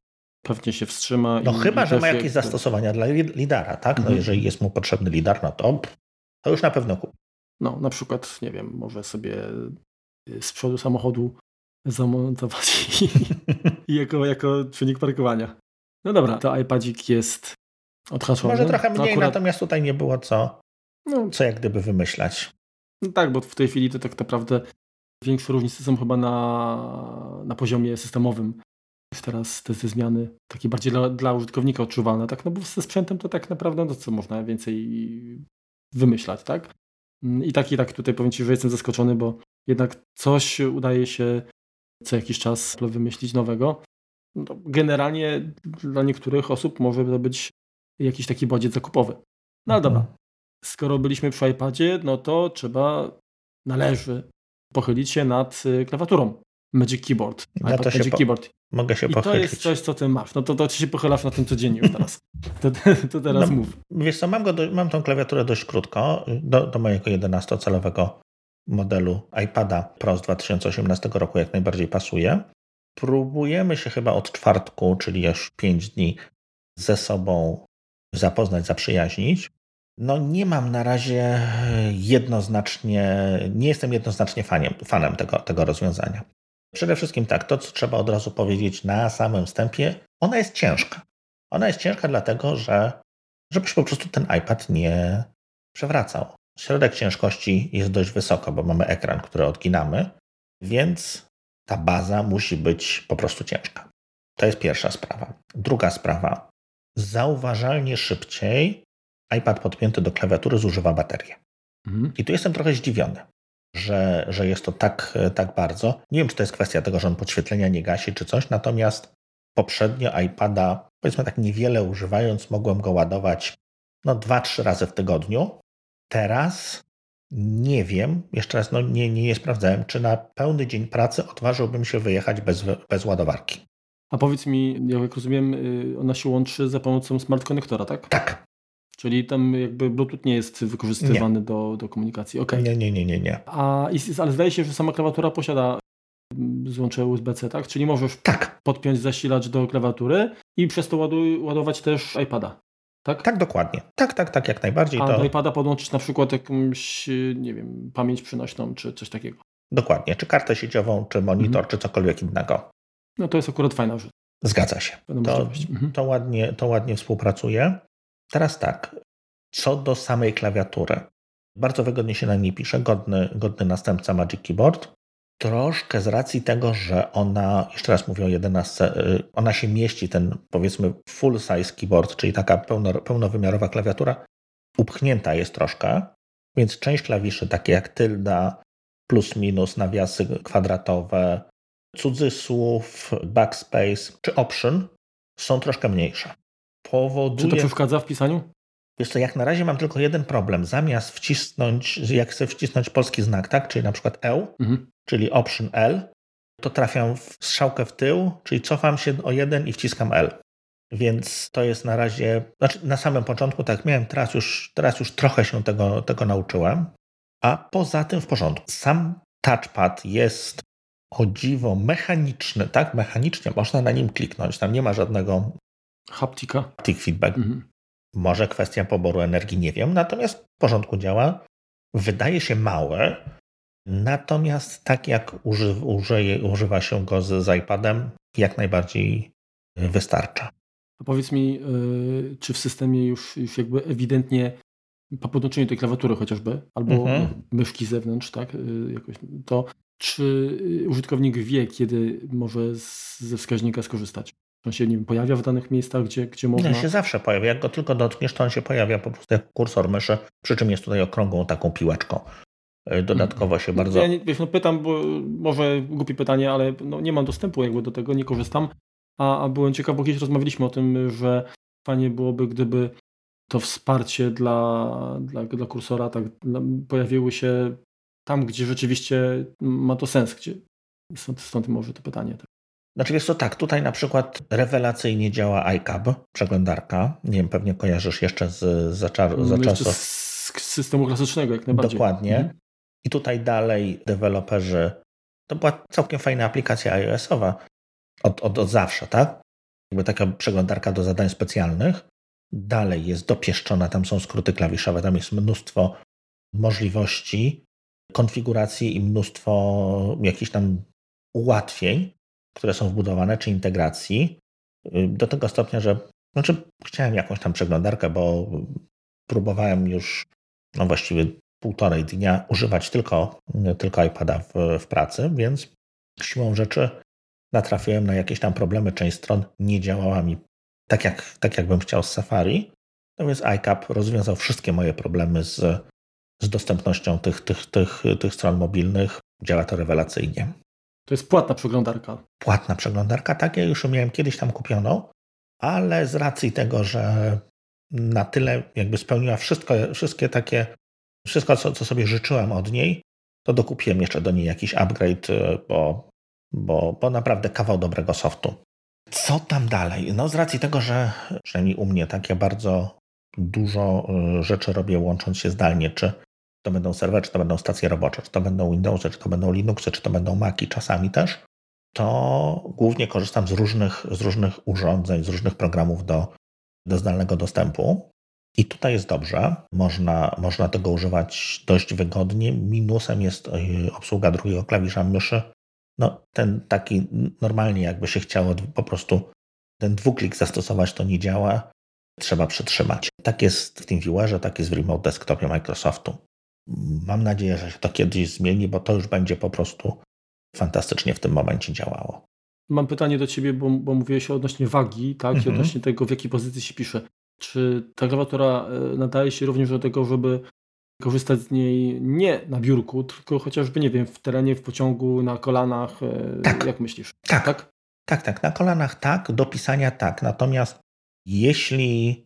pewnie się wstrzyma. No i, chyba, i że ma jakieś jak... zastosowania dla lidara, tak? No mhm. jeżeli jest mu potrzebny lidar, no to, to już na pewno kupi. No na przykład, nie wiem, może sobie y, z przodu samochodu zamontować i, i jako, jako czynnik parkowania. No dobra, to iPadzik jest Może trochę mniej, akurat... natomiast tutaj nie było co, no, co jak gdyby wymyślać. No tak, bo w tej chwili to tak naprawdę większe różnice są chyba na, na poziomie systemowym teraz te, te zmiany takie bardziej dla, dla, użytkownika odczuwalne, tak? No bo ze sprzętem to tak naprawdę, no co można więcej wymyślać, tak? Mm, I tak, i tak tutaj powiem Ci, że jestem zaskoczony, bo jednak coś udaje się co jakiś czas wymyślić nowego. No, generalnie dla niektórych osób może to być jakiś taki bodziec zakupowy. No dobra, mhm. skoro byliśmy przy iPadzie, no to trzeba, należy pochylić się nad y, klawiaturą. Magic Keyboard. No to Magic Keyboard. Mogę się I pochylić. to jest coś, co ty masz. No to, to się pochylasz na tym codziennie już teraz. To, to teraz no, mów. Wiesz co, mam, go do, mam tą klawiaturę dość krótko. Do, do mojego 11-calowego modelu iPada Pro z 2018 roku jak najbardziej pasuje. Próbujemy się chyba od czwartku, czyli już 5 dni, ze sobą zapoznać, zaprzyjaźnić. No nie mam na razie jednoznacznie, nie jestem jednoznacznie fanem, fanem tego, tego rozwiązania. Przede wszystkim tak, to co trzeba od razu powiedzieć na samym wstępie, ona jest ciężka. Ona jest ciężka dlatego, że żebyś po prostu ten iPad nie przewracał. Środek ciężkości jest dość wysoko, bo mamy ekran, który odginamy, więc ta baza musi być po prostu ciężka. To jest pierwsza sprawa. Druga sprawa. Zauważalnie szybciej iPad podpięty do klawiatury zużywa baterię. Mhm. I tu jestem trochę zdziwiony że, że jest to tak, tak bardzo. Nie wiem, czy to jest kwestia tego, że on podświetlenia nie gasi, czy coś, natomiast poprzednio iPada, powiedzmy tak niewiele używając, mogłem go ładować no 2-3 razy w tygodniu. Teraz nie wiem, jeszcze raz no, nie, nie, nie sprawdzałem, czy na pełny dzień pracy odważyłbym się wyjechać bez, bez ładowarki. A powiedz mi, jak rozumiem, y, ona się łączy za pomocą smart konektora, tak? Tak. Czyli tam jakby Bluetooth nie jest wykorzystywany nie. Do, do komunikacji. Okay. Nie, nie, nie, nie, nie. A, ale zdaje się, że sama klawiatura posiada złącze USB-C, tak? Czyli możesz tak. podpiąć zasilacz do klawiatury i przez to ładować też iPada. Tak? Tak, dokładnie. Tak, tak, tak, jak najbardziej. A to... do iPada podłączyć na przykład jakąś, nie wiem, pamięć przynośną, czy coś takiego. Dokładnie, czy kartę sieciową, czy monitor, mhm. czy cokolwiek innego. No to jest akurat fajna rzecz. Zgadza się. To, mhm. to, ładnie, to ładnie współpracuje. Teraz tak, co do samej klawiatury. Bardzo wygodnie się na niej pisze, godny, godny następca Magic Keyboard. Troszkę z racji tego, że ona, jeszcze raz mówię o 11, y, ona się mieści, ten powiedzmy full size keyboard, czyli taka pełno, pełnowymiarowa klawiatura, upchnięta jest troszkę, więc część klawiszy, takie jak tylda, plus minus, nawiasy kwadratowe, cudzysłów, backspace czy option są troszkę mniejsze. Powoduje... Czy to przeszkadza w pisaniu? Wiesz co, jak na razie mam tylko jeden problem. Zamiast wcisnąć, jak chcę wcisnąć polski znak, tak, czyli na przykład E, mhm. czyli Option L, to trafiam w strzałkę w tył, czyli cofam się o jeden i wciskam L. Więc to jest na razie, znaczy na samym początku tak miałem, teraz już, teraz już trochę się tego, tego nauczyłem. A poza tym w porządku. Sam touchpad jest o dziwo mechaniczny, tak? Mechanicznie można na nim kliknąć, tam nie ma żadnego haptika. Haptic feedback. Mhm. Może kwestia poboru energii, nie wiem, natomiast w porządku działa. Wydaje się małe, natomiast tak jak uży, użyje, używa się go z, z iPadem, jak najbardziej wystarcza. A powiedz mi, yy, czy w systemie już, już jakby ewidentnie po podłączeniu tej klawiatury chociażby, albo mhm. myszki z zewnątrz, tak, yy, jakoś, to czy użytkownik wie, kiedy może z, ze wskaźnika skorzystać? On się nie wiem, pojawia w danych miejscach, gdzie, gdzie można. On się zawsze pojawia. Jak go tylko dotkniesz, to on się pojawia po prostu jak kursor myszy, przy czym jest tutaj okrągłą taką piłeczką. E, dodatkowo się bardzo. Ja nie, wiesz, no pytam, bo może głupie pytanie, ale no nie mam dostępu jakby do tego, nie korzystam. A, a byłem ciekaw, bo kiedyś rozmawialiśmy o tym, że fajnie byłoby, gdyby to wsparcie dla, dla, dla kursora tak pojawiły się tam, gdzie rzeczywiście ma to sens, gdzie stąd, stąd może to pytanie. Tak. Znaczy jest to tak, tutaj na przykład rewelacyjnie działa iCab, przeglądarka. Nie wiem, pewnie kojarzysz jeszcze z zaczar- no, czasów. Z systemu klasycznego jak najbardziej. Dokładnie. Mhm. I tutaj dalej deweloperzy, to była całkiem fajna aplikacja iOS-owa od, od, od zawsze, tak? Jakby taka przeglądarka do zadań specjalnych. Dalej jest dopieszczona, tam są skróty klawiszowe, tam jest mnóstwo możliwości konfiguracji i mnóstwo jakichś tam ułatwień które są wbudowane, czy integracji, y, do tego stopnia, że znaczy chciałem jakąś tam przeglądarkę, bo próbowałem już no właściwie półtorej dnia używać tylko, tylko iPada w, w pracy, więc siłą rzeczy natrafiłem na jakieś tam problemy. Część stron nie działała mi tak, jak, tak jakbym chciał z Safari. Natomiast iCap rozwiązał wszystkie moje problemy z, z dostępnością tych, tych, tych, tych stron mobilnych. Działa to rewelacyjnie. To jest płatna przeglądarka. Płatna przeglądarka, tak. Ja już miałem kiedyś tam kupioną, ale z racji tego, że na tyle jakby spełniła wszystko, wszystkie takie, wszystko, co, co sobie życzyłem od niej, to dokupiłem jeszcze do niej jakiś upgrade, y, bo, bo, bo naprawdę kawał dobrego softu. Co tam dalej? No z racji tego, że przynajmniej u mnie takie bardzo dużo y, rzeczy robię łącząc się zdalnie, czy to będą serwery, czy to będą stacje robocze, czy to będą Windowsy, czy to będą Linuxy, czy to będą Maci czasami też, to głównie korzystam z różnych, z różnych urządzeń, z różnych programów do, do zdalnego dostępu. I tutaj jest dobrze, można, można tego używać dość wygodnie. Minusem jest e, obsługa drugiego klawisza myszy. No, ten taki normalnie, jakby się chciało po prostu ten dwuklik zastosować, to nie działa. Trzeba przytrzymać. Tak jest w TeamViewerze, tak jest w Remote Desktopie Microsoftu. Mam nadzieję, że się to kiedyś zmieni, bo to już będzie po prostu fantastycznie w tym momencie działało. Mam pytanie do Ciebie, bo, bo mówiłeś odnośnie wagi, tak, mhm. i odnośnie tego, w jakiej pozycji się pisze. Czy ta klawiatura e, nadaje się również do tego, żeby korzystać z niej nie na biurku, tylko chociażby, nie wiem, w terenie, w pociągu, na kolanach? E, tak. Jak myślisz? Tak. tak. Tak, tak. Na kolanach tak, do pisania tak. Natomiast jeśli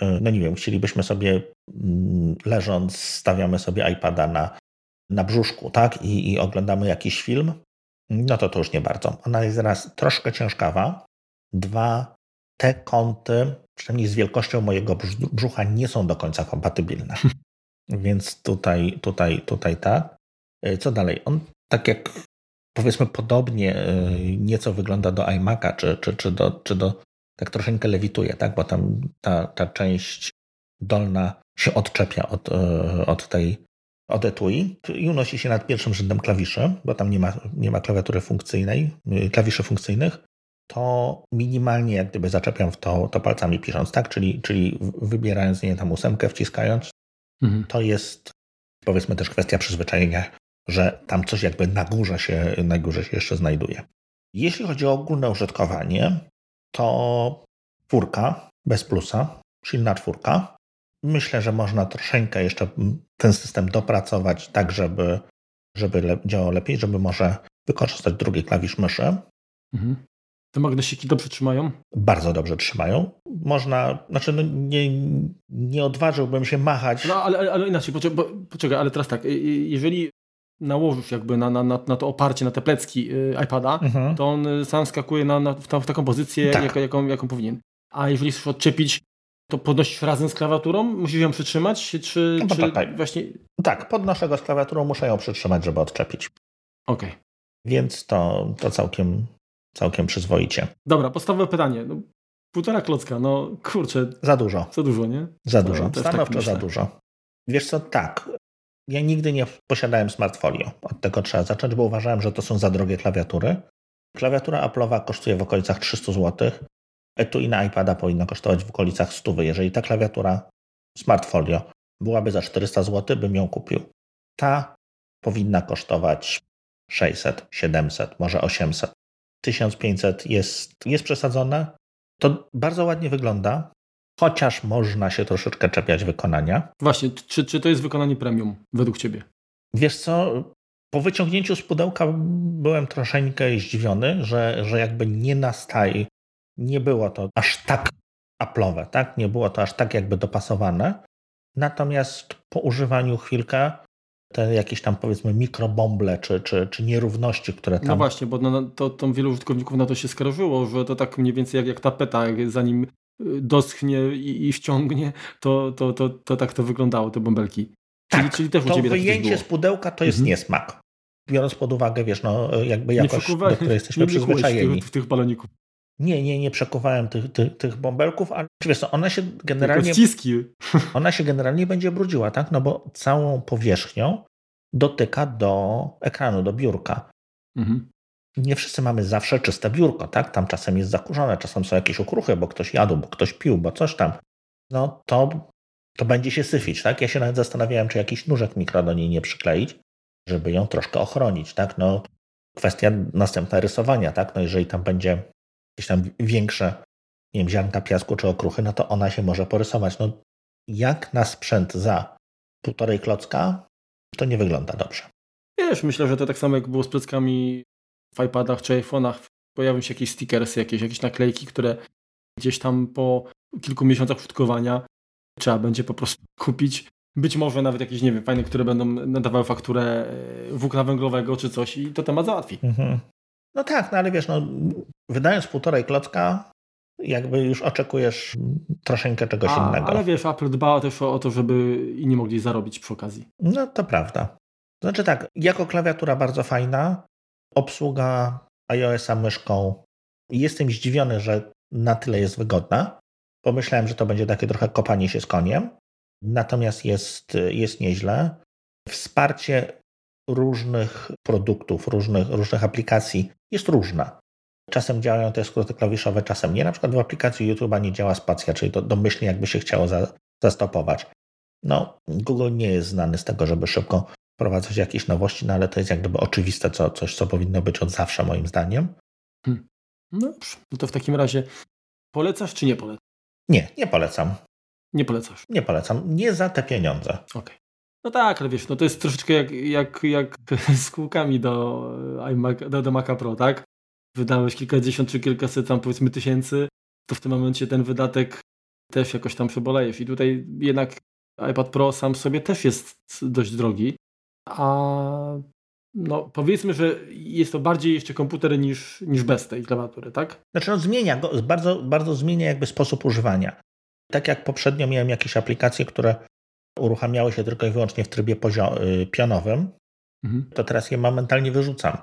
no nie wiem, chcielibyśmy sobie mm, leżąc, stawiamy sobie iPada na, na brzuszku, tak, I, i oglądamy jakiś film, no to to już nie bardzo. Ona jest raz troszkę ciężkawa, dwa te kąty, przynajmniej z wielkością mojego brzucha, nie są do końca kompatybilne. Więc tutaj, tutaj, tutaj tak. E, co dalej? On tak jak powiedzmy podobnie e, nieco wygląda do iMac'a, czy, czy, czy, do, czy do tak troszeczkę lewituje, tak? Bo tam ta, ta część dolna się odczepia od, e, od tej od etui i unosi się nad pierwszym rzędem klawiszy, bo tam nie ma, nie ma klawiatury funkcyjnej, klawiszy funkcyjnych, to minimalnie jak gdyby zaczepiam w to, to palcami pisząc, tak? Czyli, czyli wybierając nie tam ósemkę, wciskając, mhm. to jest powiedzmy też kwestia przyzwyczajenia, że tam coś jakby na górze się, na górze się jeszcze znajduje. Jeśli chodzi o ogólne użytkowanie, to czwórka bez plusa, silna czwórka. Myślę, że można troszeczkę jeszcze ten system dopracować tak, żeby, żeby działał lepiej, żeby może wykorzystać drugi klawisz myszy. Mhm. Te magnesiki dobrze trzymają? Bardzo dobrze trzymają. Można, znaczy no nie, nie odważyłbym się machać. No ale, ale inaczej, poczekaj, poczekaj, ale teraz tak, jeżeli nałożysz jakby na, na, na, na to oparcie, na te plecki y, iPada, mhm. to on y, sam skakuje na, na, w, ta, w taką pozycję, tak. jak, jaką, jaką powinien. A jeżeli chcesz odczepić, to podnosisz razem z klawiaturą? Musisz ją przytrzymać? Czy, no, czy tak, właśnie... tak, podnoszę go z klawiaturą, muszę ją przytrzymać, żeby odczepić. Okej. Okay. Więc to, to całkiem, całkiem przyzwoicie. Dobra, podstawowe pytanie. No, półtora klocka, no kurczę. Za dużo. Za dużo, nie? Za dużo. Tak Stanowczo tak za dużo. Wiesz co, tak. Ja nigdy nie posiadałem smartfolio. Od tego trzeba zacząć, bo uważałem, że to są za drogie klawiatury. Klawiatura Apple'owa kosztuje w okolicach 300 zł. Etui na iPada powinno kosztować w okolicach 100. Jeżeli ta klawiatura smartfolio byłaby za 400 zł, bym ją kupił. Ta powinna kosztować 600, 700, może 800. 1500 jest, jest przesadzone. To bardzo ładnie wygląda, chociaż można się troszeczkę czepiać wykonania. Właśnie, czy, czy to jest wykonanie premium według Ciebie? Wiesz co, po wyciągnięciu z pudełka byłem troszeczkę zdziwiony, że, że jakby nie nastaje, nie było to aż tak aplowe, tak? Nie było to aż tak jakby dopasowane. Natomiast po używaniu chwilkę te jakieś tam powiedzmy mikrobomble czy, czy, czy nierówności, które no tam... No właśnie, bo no, to, to wielu użytkowników na to się skarżyło, że to tak mniej więcej jak, jak tapeta, zanim y, doschnie i, i wciągnie, to, to, to, to tak to wyglądało, te bąbelki. Tak, czyli, czyli też to wyjęcie z pudełka to jest mhm. niesmak. Biorąc pod uwagę, wiesz, no jakby jakość, do której jesteśmy nie przyzwyczajeni. Tych, tych baloników. Nie, nie, nie przekuwałem tych, tych, tych bąbelków, ale wiesz co, ona się generalnie... Ona się generalnie będzie brudziła, tak? No bo całą powierzchnią dotyka do ekranu, do biurka. Mhm. Nie wszyscy mamy zawsze czyste biurko, tak? Tam czasem jest zakurzone, czasem są jakieś okruchy, bo ktoś jadł, bo ktoś pił, bo coś tam. No to, to będzie się syfić, tak? Ja się nawet zastanawiałem, czy jakiś nóżek mikro do niej nie przykleić, żeby ją troszkę ochronić, tak? No kwestia następna rysowania, tak? No jeżeli tam będzie jakieś tam większe, nie wiem, ziarnka piasku czy okruchy, no to ona się może porysować. No jak na sprzęt za półtorej klocka, to nie wygląda dobrze. Wiesz, myślę, że to tak samo jak było z pleckami w iPadach czy iPhone'ach, pojawią się jakieś stickersy, jakieś, jakieś naklejki, które gdzieś tam po kilku miesiącach użytkowania trzeba będzie po prostu kupić. Być może nawet jakieś, nie wiem, fajne, które będą nadawały fakturę e, włókna węglowego czy coś i to temat załatwi. Mhm. No tak, no ale wiesz, no, wydając półtorej klocka, jakby już oczekujesz troszeczkę czegoś A, innego. Ale wiesz, Apple dba też o to, żeby inni mogli zarobić przy okazji. No to prawda. Znaczy tak, jako klawiatura bardzo fajna, obsługa iOS-a myszką. Jestem zdziwiony, że na tyle jest wygodna. Pomyślałem, że to będzie takie trochę kopanie się z koniem. Natomiast jest, jest nieźle. Wsparcie różnych produktów, różnych, różnych aplikacji jest różna. Czasem działają te skróty klawiszowe, czasem nie. Na przykład w aplikacji YouTube'a nie działa spacja, czyli to domyślnie jakby się chciało za, zastopować. No, Google nie jest znany z tego, żeby szybko wprowadzać jakieś nowości, no ale to jest jak gdyby oczywiste, co, coś, co powinno być od zawsze moim zdaniem. Hmm. No dobrze, no to w takim razie polecasz czy nie polecasz? Nie, nie polecam. Nie polecasz? Nie polecam. Nie za te pieniądze. Okej. Okay. No tak, ale wiesz, no to jest troszeczkę jak, jak, jak z kółkami do, iMac, do, do Maca Pro, tak? wydałeś kilkadziesiąt czy kilkaset tam powiedzmy tysięcy, to w tym momencie ten wydatek też jakoś tam przebolejesz. I tutaj jednak iPad Pro sam sobie też jest dość drogi, a no powiedzmy, że jest to bardziej jeszcze komputer niż, niż bez tej klawiatury, tak? Znaczy no zmienia go, bardzo, bardzo zmienia jakby sposób używania. Tak jak poprzednio miałem jakieś aplikacje, które uruchamiały się tylko i wyłącznie w trybie y, pionowym, mhm. to teraz je momentalnie wyrzucam,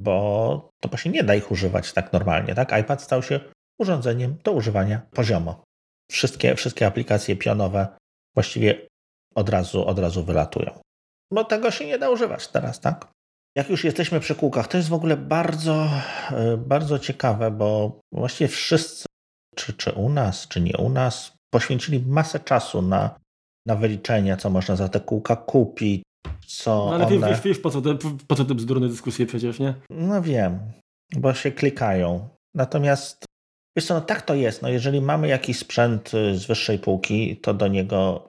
bo to właśnie nie da ich używać tak normalnie. Tak? iPad stał się urządzeniem do używania poziomo. Wszystkie, wszystkie aplikacje pionowe właściwie od razu, od razu wylatują. Bo tego się nie da używać teraz, tak? Jak już jesteśmy przy kółkach, to jest w ogóle bardzo, y, bardzo ciekawe, bo właściwie wszyscy, czy, czy u nas, czy nie u nas, poświęcili masę czasu na na wyliczenia, co można za te kółka kupić, co no, ale one... wiesz, wiesz po, co te, po co te bzdurne dyskusje przecież, nie? No wiem, bo się klikają. Natomiast wiesz co, no tak to jest. No jeżeli mamy jakiś sprzęt y, z wyższej półki, to do niego,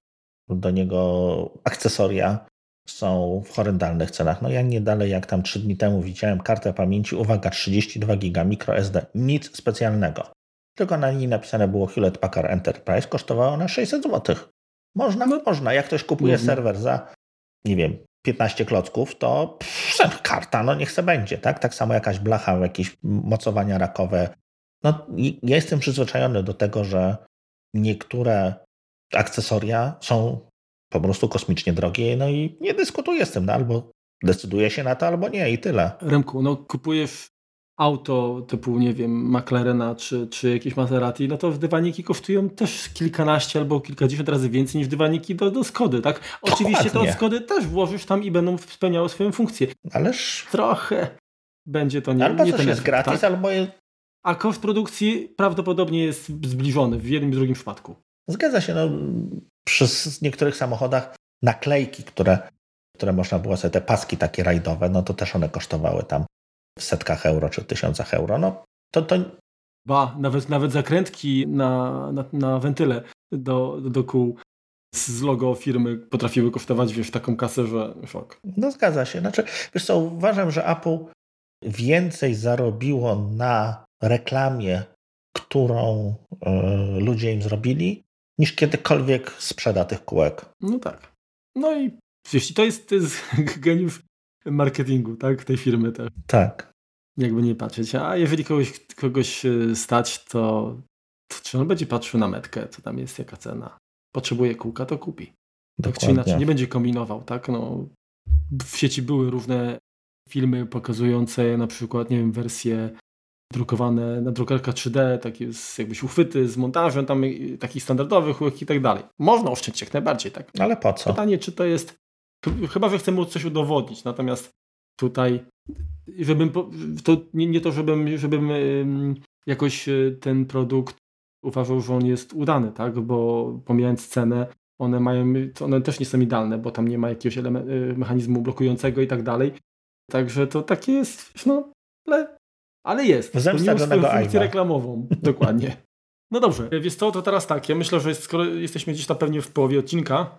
do niego akcesoria są w horrendalnych cenach. No ja nie dalej jak tam trzy dni temu widziałem kartę pamięci, uwaga, 32 giga microSD, nic specjalnego. Tylko na niej napisane było Hewlett Packard Enterprise, kosztowało ona 600 zł. Można, no, można. Jak ktoś kupuje serwer za, nie wiem, 15 klocków, to pff, karta, no niech se będzie, tak? Tak samo jakaś blacha, jakieś mocowania rakowe. No, ja jestem przyzwyczajony do tego, że niektóre akcesoria są po prostu kosmicznie drogie, no i nie dyskutuję z tym, no, albo decyduję się na to, albo nie i tyle. Remku, no kupujesz auto typu, nie wiem, McLarena czy, czy jakieś Maserati, no to dywaniki kosztują też kilkanaście albo kilkadziesiąt razy więcej niż dywaniki do, do Skody, tak? Oczywiście to od Skody też włożysz tam i będą spełniały swoją funkcję. Ależ... Trochę będzie to nie Albo nie coś jest gratis, tak? albo jest... A koszt produkcji prawdopodobnie jest zbliżony w jednym i drugim przypadku. Zgadza się, no przy niektórych samochodach naklejki, które, które można było sobie, te paski takie rajdowe, no to też one kosztowały tam w setkach euro czy tysiącach euro. No, to, to... Ba, nawet, nawet zakrętki na, na, na wentyle do, do, do kół z logo firmy potrafiły kosztować, wiesz, taką kasę, że szok. No zgadza się. Znaczy, wiesz co, uważam, że Apple więcej zarobiło na reklamie, którą y, ludzie im zrobili, niż kiedykolwiek sprzeda tych kółek. No tak. No i wiesz, to jest, to jest geniusz marketingu, tak? Tej firmy też. Tak. Jakby nie patrzeć. A jeżeli kogoś, kogoś e, stać, to, to czy on będzie patrzył na metkę, co tam jest, jaka cena. Potrzebuje kółka, to kupi. Tak czy inaczej, nie będzie kombinował, tak? No, w sieci były różne filmy pokazujące na przykład, nie wiem, wersje drukowane na drukarkach 3D, takie z, jakbyś uchwyty z montażem tam takich standardowych i tak dalej. Można oszczędzić jak najbardziej, tak? Ale po co? Pytanie, czy to jest Chyba, że chcę mu coś udowodnić, natomiast tutaj, żebym, to nie, nie to, żebym, żebym jakoś e, ten produkt uważał, że on jest udany, tak, bo pomijając cenę, one mają, one też nie są idealne, bo tam nie ma jakiegoś e, mechanizmu blokującego i tak dalej. Także to takie jest, no, ale, ale jest. Zemsta to swoją funkcję reklamową. Dokładnie. No dobrze, wiesz co, to teraz tak, ja myślę, że skoro jesteśmy gdzieś tam pewnie w połowie odcinka,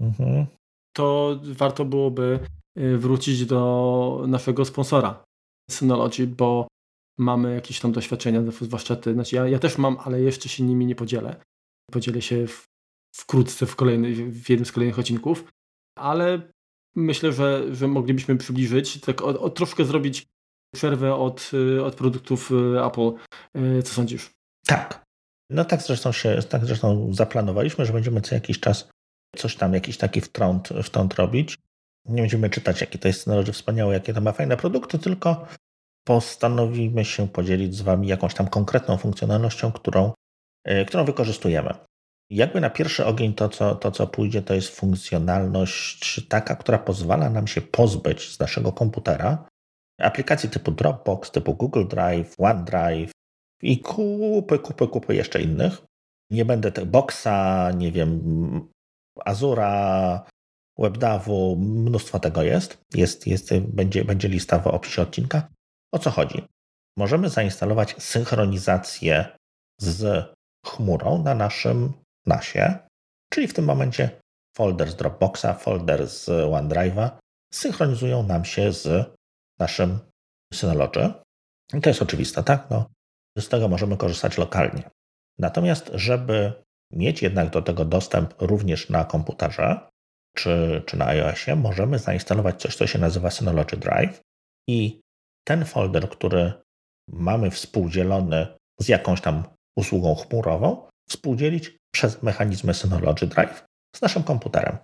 mhm to warto byłoby y, wrócić do naszego sponsora Synology, bo mamy jakieś tam doświadczenia, zwłaszcza ty. Znaczy ja, ja też mam, ale jeszcze się nimi nie podzielę. Podzielę się w, wkrótce w, kolejny, w jednym z kolejnych odcinków, ale myślę, że, że moglibyśmy przybliżyć, tak od, od troszkę zrobić przerwę od, y, od produktów y, Apple. Co sądzisz? Tak. No tak zresztą się, tak zresztą zaplanowaliśmy, że będziemy co jakiś czas coś tam, jakiś taki wtrąd, wtrąd robić. Nie będziemy czytać, jakie to jest technologie wspaniałe, jakie to ma fajne produkty, tylko postanowimy się podzielić z Wami jakąś tam konkretną funkcjonalnością, którą, którą wykorzystujemy. Jakby na pierwszy ogień to co, to, co pójdzie, to jest funkcjonalność taka, która pozwala nam się pozbyć z naszego komputera aplikacji typu Dropbox, typu Google Drive, OneDrive i kupy, kupy, kupy jeszcze innych. Nie będę tego Boxa, nie wiem, Azura, WebDAVu, mnóstwo tego jest. jest, jest będzie, będzie lista w opisie odcinka. O co chodzi? Możemy zainstalować synchronizację z chmurą na naszym NASie, czyli w tym momencie folder z Dropboxa, folder z OneDrive'a synchronizują nam się z naszym Synology. I to jest oczywiste, tak? No, z tego możemy korzystać lokalnie. Natomiast, żeby mieć jednak do tego dostęp również na komputerze, czy, czy na iOSie możemy zainstalować coś, co się nazywa Synology Drive i ten folder, który mamy współdzielony z jakąś tam usługą chmurową, współdzielić przez mechanizmy Synology Drive z naszym komputerem.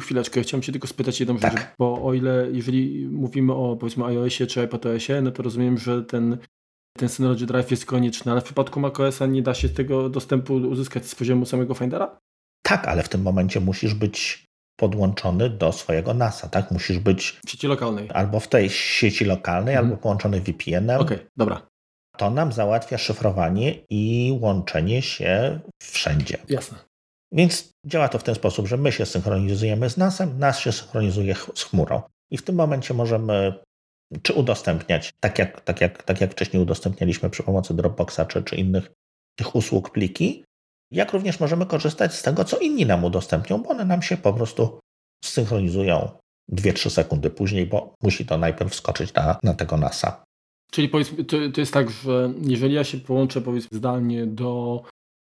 Chwileczkę, chciałem się tylko spytać jedną tak. rzecz, bo o ile, jeżeli mówimy o powiedzmy iOSie czy iPadOSie, no to rozumiem, że ten, ten Synology Drive jest konieczny, ale w przypadku macOSa nie da się tego dostępu uzyskać z poziomu samego Findera? Tak, ale w tym momencie musisz być podłączony do swojego NASa, tak? Musisz być w sieci lokalnej. Albo w tej sieci lokalnej, mhm. albo połączony VPN-em. Okej, okay, dobra. To nam załatwia szyfrowanie i łączenie się wszędzie. Jasne. Więc działa to w ten sposób, że my się synchronizujemy z NASem, NAS się synchronizuje z chmurą. I w tym momencie możemy czy udostępniać, tak jak, tak jak, tak jak wcześniej udostępnialiśmy przy pomocy Dropboxa czy, czy innych tych usług pliki, jak również możemy korzystać z tego, co inni nam udostępnią, bo one nam się po prostu synchronizują 2-3 sekundy później, bo musi to najpierw wskoczyć na, na tego NASA. Czyli to, to jest tak, że jeżeli ja się połączę powiedzmy zdalnie do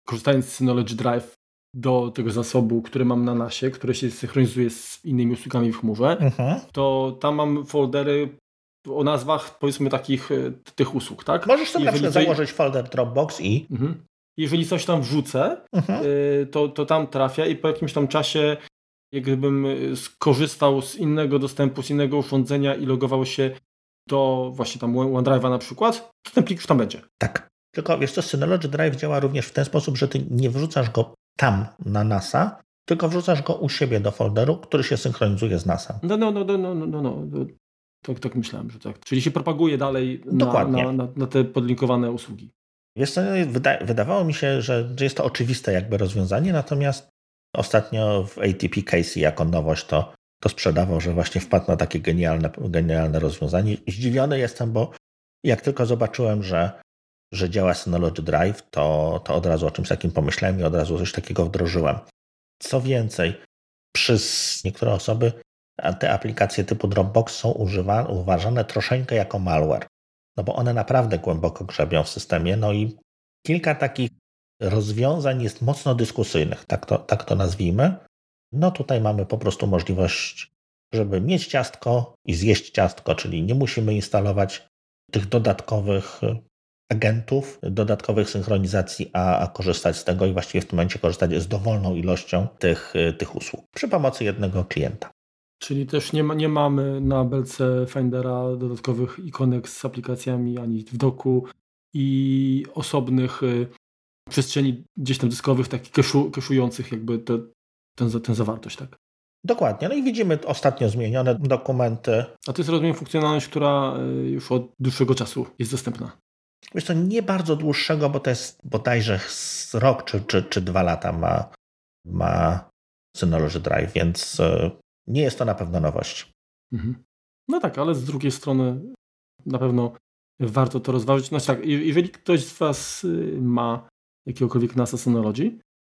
korzystając z Synology Drive do tego zasobu, który mam na nasie, który się synchronizuje z innymi usługami w chmurze, mhm. to tam mam foldery o nazwach powiedzmy takich e, tych usług, tak? Możesz sobie Jeżeli na przykład założyć folder Dropbox i... Mhm jeżeli coś tam wrzucę, mhm. Y, to, to tam trafia i po jakimś tam czasie, jak gdybym y, skorzystał z innego dostępu, z innego urządzenia i logował się do właśnie tam OneDrive'a na przykład, to ten plik już tam będzie. Tak. Tylko wiesz co, Synology Drive działa również w ten sposób, że ty nie wrzucasz go tam na NASA, tylko wrzucasz go u siebie do folderu, który się synchronizuje z NASA. No, no, no, no, no, no, no. Tak, tak myślałem, że tak. Czyli się propaguje dalej na, na, na, na te podlinkowane usługi. Wiesz co, wyda wydawało mi się, że, że jest to oczywiste jakby rozwiązanie, natomiast ostatnio w ATP Casey jako nowość to, to sprzedawał, że właśnie wpadł na takie genialne, genialne rozwiązanie. Zdziwiony jestem, bo jak tylko zobaczyłem, że, że działa Synology Drive, to, to od razu o czymś takim pomyślałem i od razu coś takiego wdrożyłem. Co więcej, przez niektóre osoby te aplikacje typu Dropbox są używane, uważane troszeczkę jako malware no bo one naprawdę głęboko grzebią w systemie. No i kilka takich rozwiązań jest mocno dyskusyjnych, tak to, tak to nazwijmy. No tutaj mamy po prostu możliwość, żeby mieć ciastko i zjeść ciastko, czyli nie musimy instalować tych dodatkowych agentów, dodatkowych synchronizacji, a, a, korzystać z tego i właściwie w tym momencie korzystać z dowolną ilością tych, tych usług przy pomocy jednego klienta. Czyli też nie, ma, nie mamy na belce Findera dodatkowych ikonek z aplikacjami ani w doku i osobnych y, przestrzeni gdzieś tam dyskowych, takich keszu, keszujących jakby te, ten, ten zawartość, tak? Dokładnie. No i widzimy ostatnio zmienione dokumenty. A to jest rozumiem funkcjonalność, która y, już od dłuższego czasu jest dostępna. Wiesz to nie bardzo dłuższego, bo to jest bodajże z rok czy, czy, czy dwa lata ma, ma Synology Drive, więc y, nie jest to na pewno nowość. Mhm. No tak, ale z drugiej strony na pewno warto to rozważyć. No tak, jeżeli ktoś z Was y, ma jakiegokolwiek NASA Synology,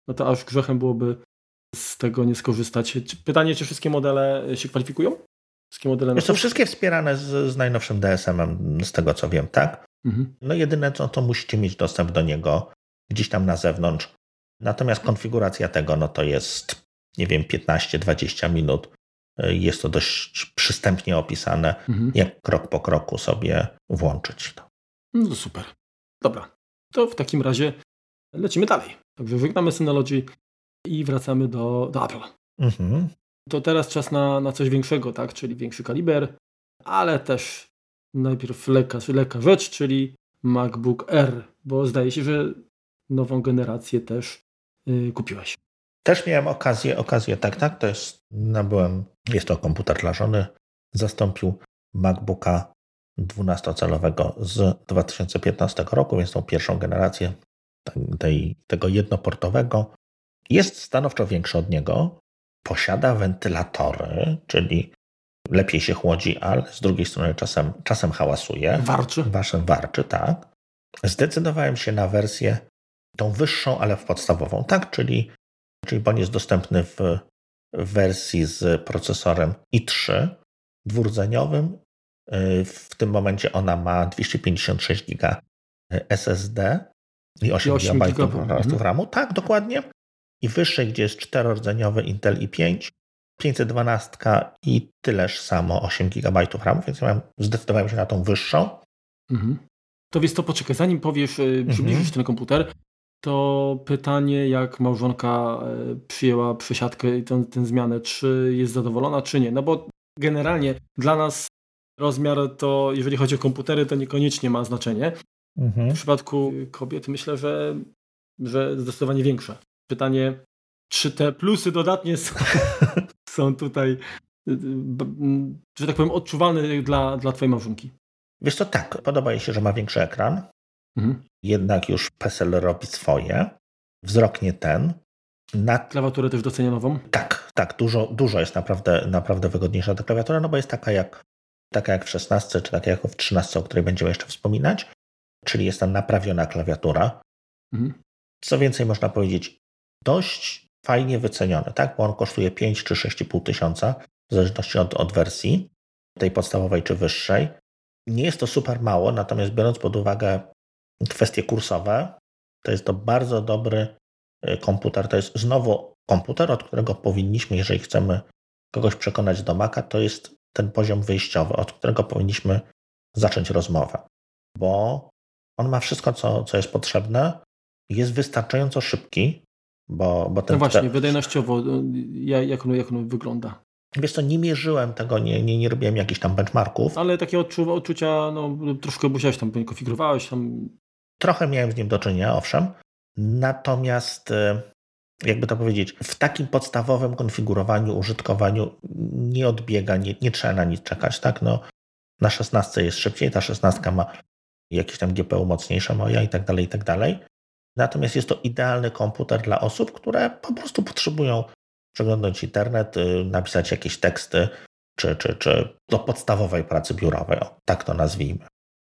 no to aż grzechem byłoby z tego nie skorzystać. Pytanie, czy wszystkie modele się kwalifikują? Wszystkie modele Jest to wszystkie wspierane z, z najnowszym DSM-em, z tego co wiem, tak? Mhm. No jedyne co, to musicie mieć dostęp do niego gdzieś tam na zewnątrz. Natomiast konfiguracja tego, no to jest, nie wiem, 15-20 minut jest to dość przystępnie opisane, mhm. jak krok po kroku sobie włączyć to. No to super. Dobra. To w takim razie lecimy dalej. Także żegnamy Synology i wracamy do, do Apple. Mhm. To teraz czas na, na coś większego, tak? Czyli większy kaliber, ale też najpierw lekka, lekka rzecz, czyli MacBook Air, bo zdaje się, że nową generację też yy. Też miałem okazję, okazję, tak, tak, to jest, nabyłem, jest to komputer dla żony, zastąpił MacBooka 12-calowego z 2015 roku, więc tą pierwszą generację tej, tego jednoportowego. Jest stanowczo większy od niego, posiada wentylatory, czyli lepiej się chłodzi, ale z drugiej strony czasem, czasem hałasuje. Warczy. Waszym warczy, tak. Zdecydowałem się na wersję tą wyższą, ale w podstawową, tak, czyli czyli on jest dostępny w wersji z procesorem i3 dwurdzeniowym. W tym momencie ona ma 256 GB SSD i 8, 8 GB mhm. RAMu. Tak, dokładnie. I wyższej, gdzie jest czterordzeniowy Intel i5 512 i tyleż samo 8 GB RAM, więc ja zdecydowałem się na tą wyższą. Mhm. To więc to poczekaj, zanim powiesz, y, przybliżysz mhm. ten komputer, to pytanie, jak małżonka e, przyjęła przesiadkę i tę, tę zmianę, czy jest zadowolona, czy nie? No bo generalnie dla nas rozmiar to, jeżeli chodzi o komputery, to niekoniecznie ma znaczenie. Mhm. W przypadku kobiet myślę, że, że zdecydowanie większe. Pytanie, czy te plusy dodatnie są, są tutaj, że tak powiem, odczuwalne dla, dla twojej małżonki? Wiesz co, tak, podoba jej się, że ma większy ekran. Mhm. Jednak już PESEL robi swoje. Wzrok nie ten. Na... Klawiaturę też docenia nową? Tak, tak, dużo, dużo jest naprawdę, naprawdę wygodniejsza ta klawiatura, no bo jest taka jak, taka jak w 16, czy taka jak w 13, o której będziemy jeszcze wspominać, czyli jest tam naprawiona klawiatura. Mhm. Co więcej można powiedzieć, dość fajnie wyceniony, tak? bo on kosztuje 5 czy 6,5 tysiąca, w zależności od, od wersji, tej podstawowej czy wyższej. Nie jest to super mało, natomiast biorąc pod uwagę kwestie kursowe, to jest to bardzo dobry y, komputer. To jest znowu komputer, od którego powinniśmy, jeżeli chcemy kogoś przekonać do Maca, to jest ten poziom wyjściowy, od którego powinniśmy zacząć rozmowę, bo on ma wszystko, co, co jest potrzebne, jest wystarczająco szybki, bo, bo ten... No właśnie, wydajnościowo, jak on, jak on wygląda? Wiesz co, nie mierzyłem tego, nie, nie, nie robiłem jakichś tam benchmarków. Ale takie odczu, odczucia, no troszkę musiałeś tam, konfigurowałeś tam... Trochę miałem z nim do czynienia, owszem. Natomiast, y, jakby to powiedzieć, w takim podstawowym konfigurowaniu, użytkowaniu nie odbiega, nie, nie trzeba na nic czekać, tak? No, na 16 jest szybciej, ta 16 ma jakieś tam GPU mocniejsze moja i tak dalej, i tak dalej. Natomiast jest to idealny komputer dla osób, które po prostu potrzebują przeglądać internet, y, napisać jakieś teksty, czy, czy, czy do podstawowej pracy biurowej, o, tak to nazwijmy.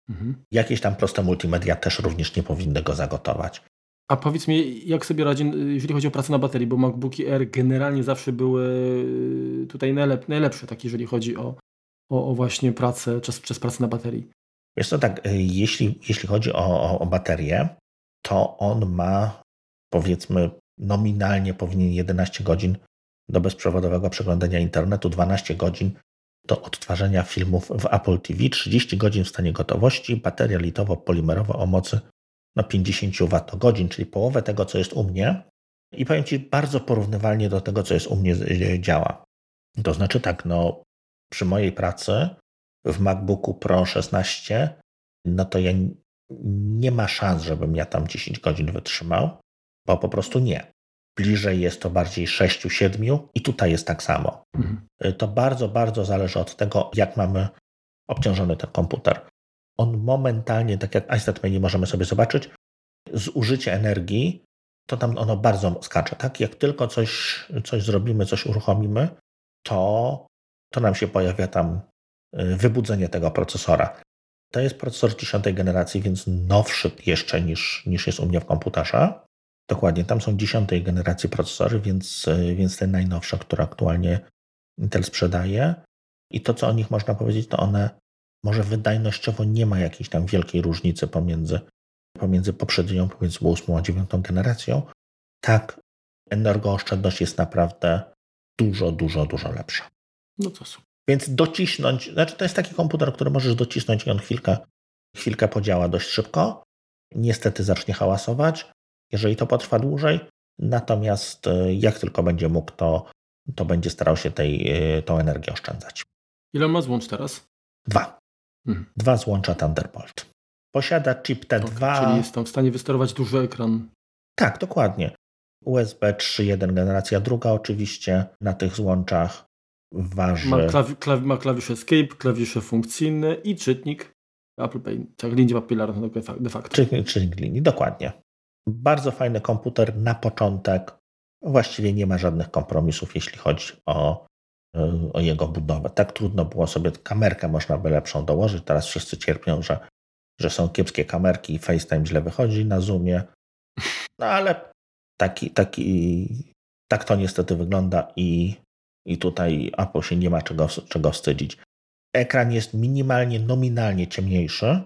Mhm. Jakieś tam proste multimedia też również nie powinny go zagotować. A powiedz mi, jak sobie radzi, jeżeli chodzi o pracę na baterii, bo MacBooki Air generalnie zawsze były y, tutaj najlep najlepsze, tak jeżeli chodzi o, o, o właśnie pracę, czas, czas pracy na baterii. Wiesz co, tak, y, jeśli, jeśli chodzi o, o, o baterię, to on ma powiedzmy nominalnie powinien 11 godzin do bezprzewodowego przeglądania internetu, 12 godzin do odtwarzania filmów w Apple TV, 30 godzin w stanie gotowości, bateria litowo-polimerowa o mocy no 50 Wh, czyli połowę tego, co jest u mnie. I powiem Ci, bardzo porównywalnie do tego, co jest u mnie działa. To znaczy tak, no przy mojej pracy w MacBooku Pro 16, no to ja nie ma szans, żebym ja tam 10 godzin wytrzymał, bo po prostu nie. Bliżej jest to bardziej 6-7 i tutaj jest tak samo. Mhm. To bardzo, bardzo zależy od tego, jak mamy obciążony ten komputer. On momentalnie, tak jak iStat Menu możemy sobie zobaczyć, zużycie energii, to tam ono bardzo skacze. Tak? Jak tylko coś, coś zrobimy, coś uruchomimy, to, to nam się pojawia tam y, wybudzenie tego procesora. To jest procesor 10 generacji, więc nowszy jeszcze niż, niż jest u mnie w komputerze. Dokładnie, tam są 10 generacji procesory, więc, więc te najnowsze, które aktualnie Intel sprzedaje. I to, co o nich można powiedzieć, to one może wydajnościowo nie ma jakiejś tam wielkiej różnicy pomiędzy, pomiędzy poprzednią, pomiędzy 8 a 9 generacją. Tak, energooszczędność jest naprawdę dużo, dużo, dużo lepsza. No to super. Więc docisnąć, znaczy to jest taki komputer, który możesz docisnąć i on chwilkę, chwilkę podziała dość szybko. Niestety zacznie hałasować, jeżeli to potrwa dłużej. Natomiast e, jak tylko będzie mógł, to, to będzie starał się tej, e, tą energię oszczędzać. Ile ma złącz teraz? Dwa. Hmm. Dwa złącza Thunderbolt. Posiada chip T2. Czyli jest tam w stanie wysterować duży ekran. Tak, dokładnie. USB 3.1 generacja druga oczywiście na tych złączach waży... Ma, klawi, klawi, ma klawisz Escape, klawisze funkcyjne i czytnik Apple Pay, tak linii papilarną de facto. Czytnik, czytnik linii, dokładnie. Bardzo fajny komputer na początek. Właściwie nie ma żadnych kompromisów, jeśli chodzi o, o jego budowę. Tak trudno było sobie kamerkę można by lepszą dołożyć. Teraz wszyscy cierpią, że, że są kiepskie kamerki i FaceTime źle wychodzi na Zoomie. No ale taki, taki, tak to niestety wygląda i i tutaj Apple się nie ma czego, czego wstydzić. Ekran jest minimalnie, nominalnie ciemniejszy,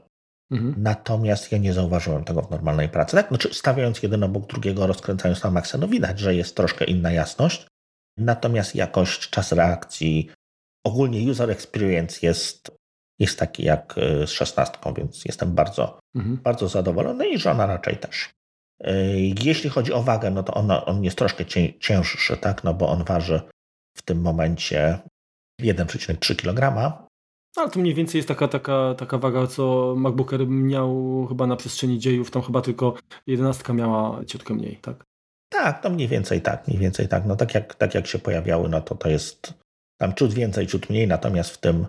mhm. natomiast ja nie zauważyłem tego w normalnej pracy. Tak? Znaczy, stawiając jeden obok drugiego, rozkręcając na maksa, no widać, że jest troszkę inna jasność, natomiast jakość, czas reakcji, ogólnie user experience jest, jest taki jak y, z 16, więc jestem bardzo, mhm. bardzo zadowolony i żona raczej też. Y, jeśli chodzi o wagę, no to on, on jest troszkę cięższy, tak? no bo on waży w tym momencie 1,3 kg. Ale to mniej więcej jest taka, taka, taka waga, co MacBook Air miał chyba na przestrzeni dziejów. Tam chyba tylko 11 miała ciutkę mniej, tak? Tak, no mniej więcej tak, mniej więcej tak. No tak jak, tak jak się pojawiały, no to to jest tam ciut więcej, ciut mniej, natomiast w tym,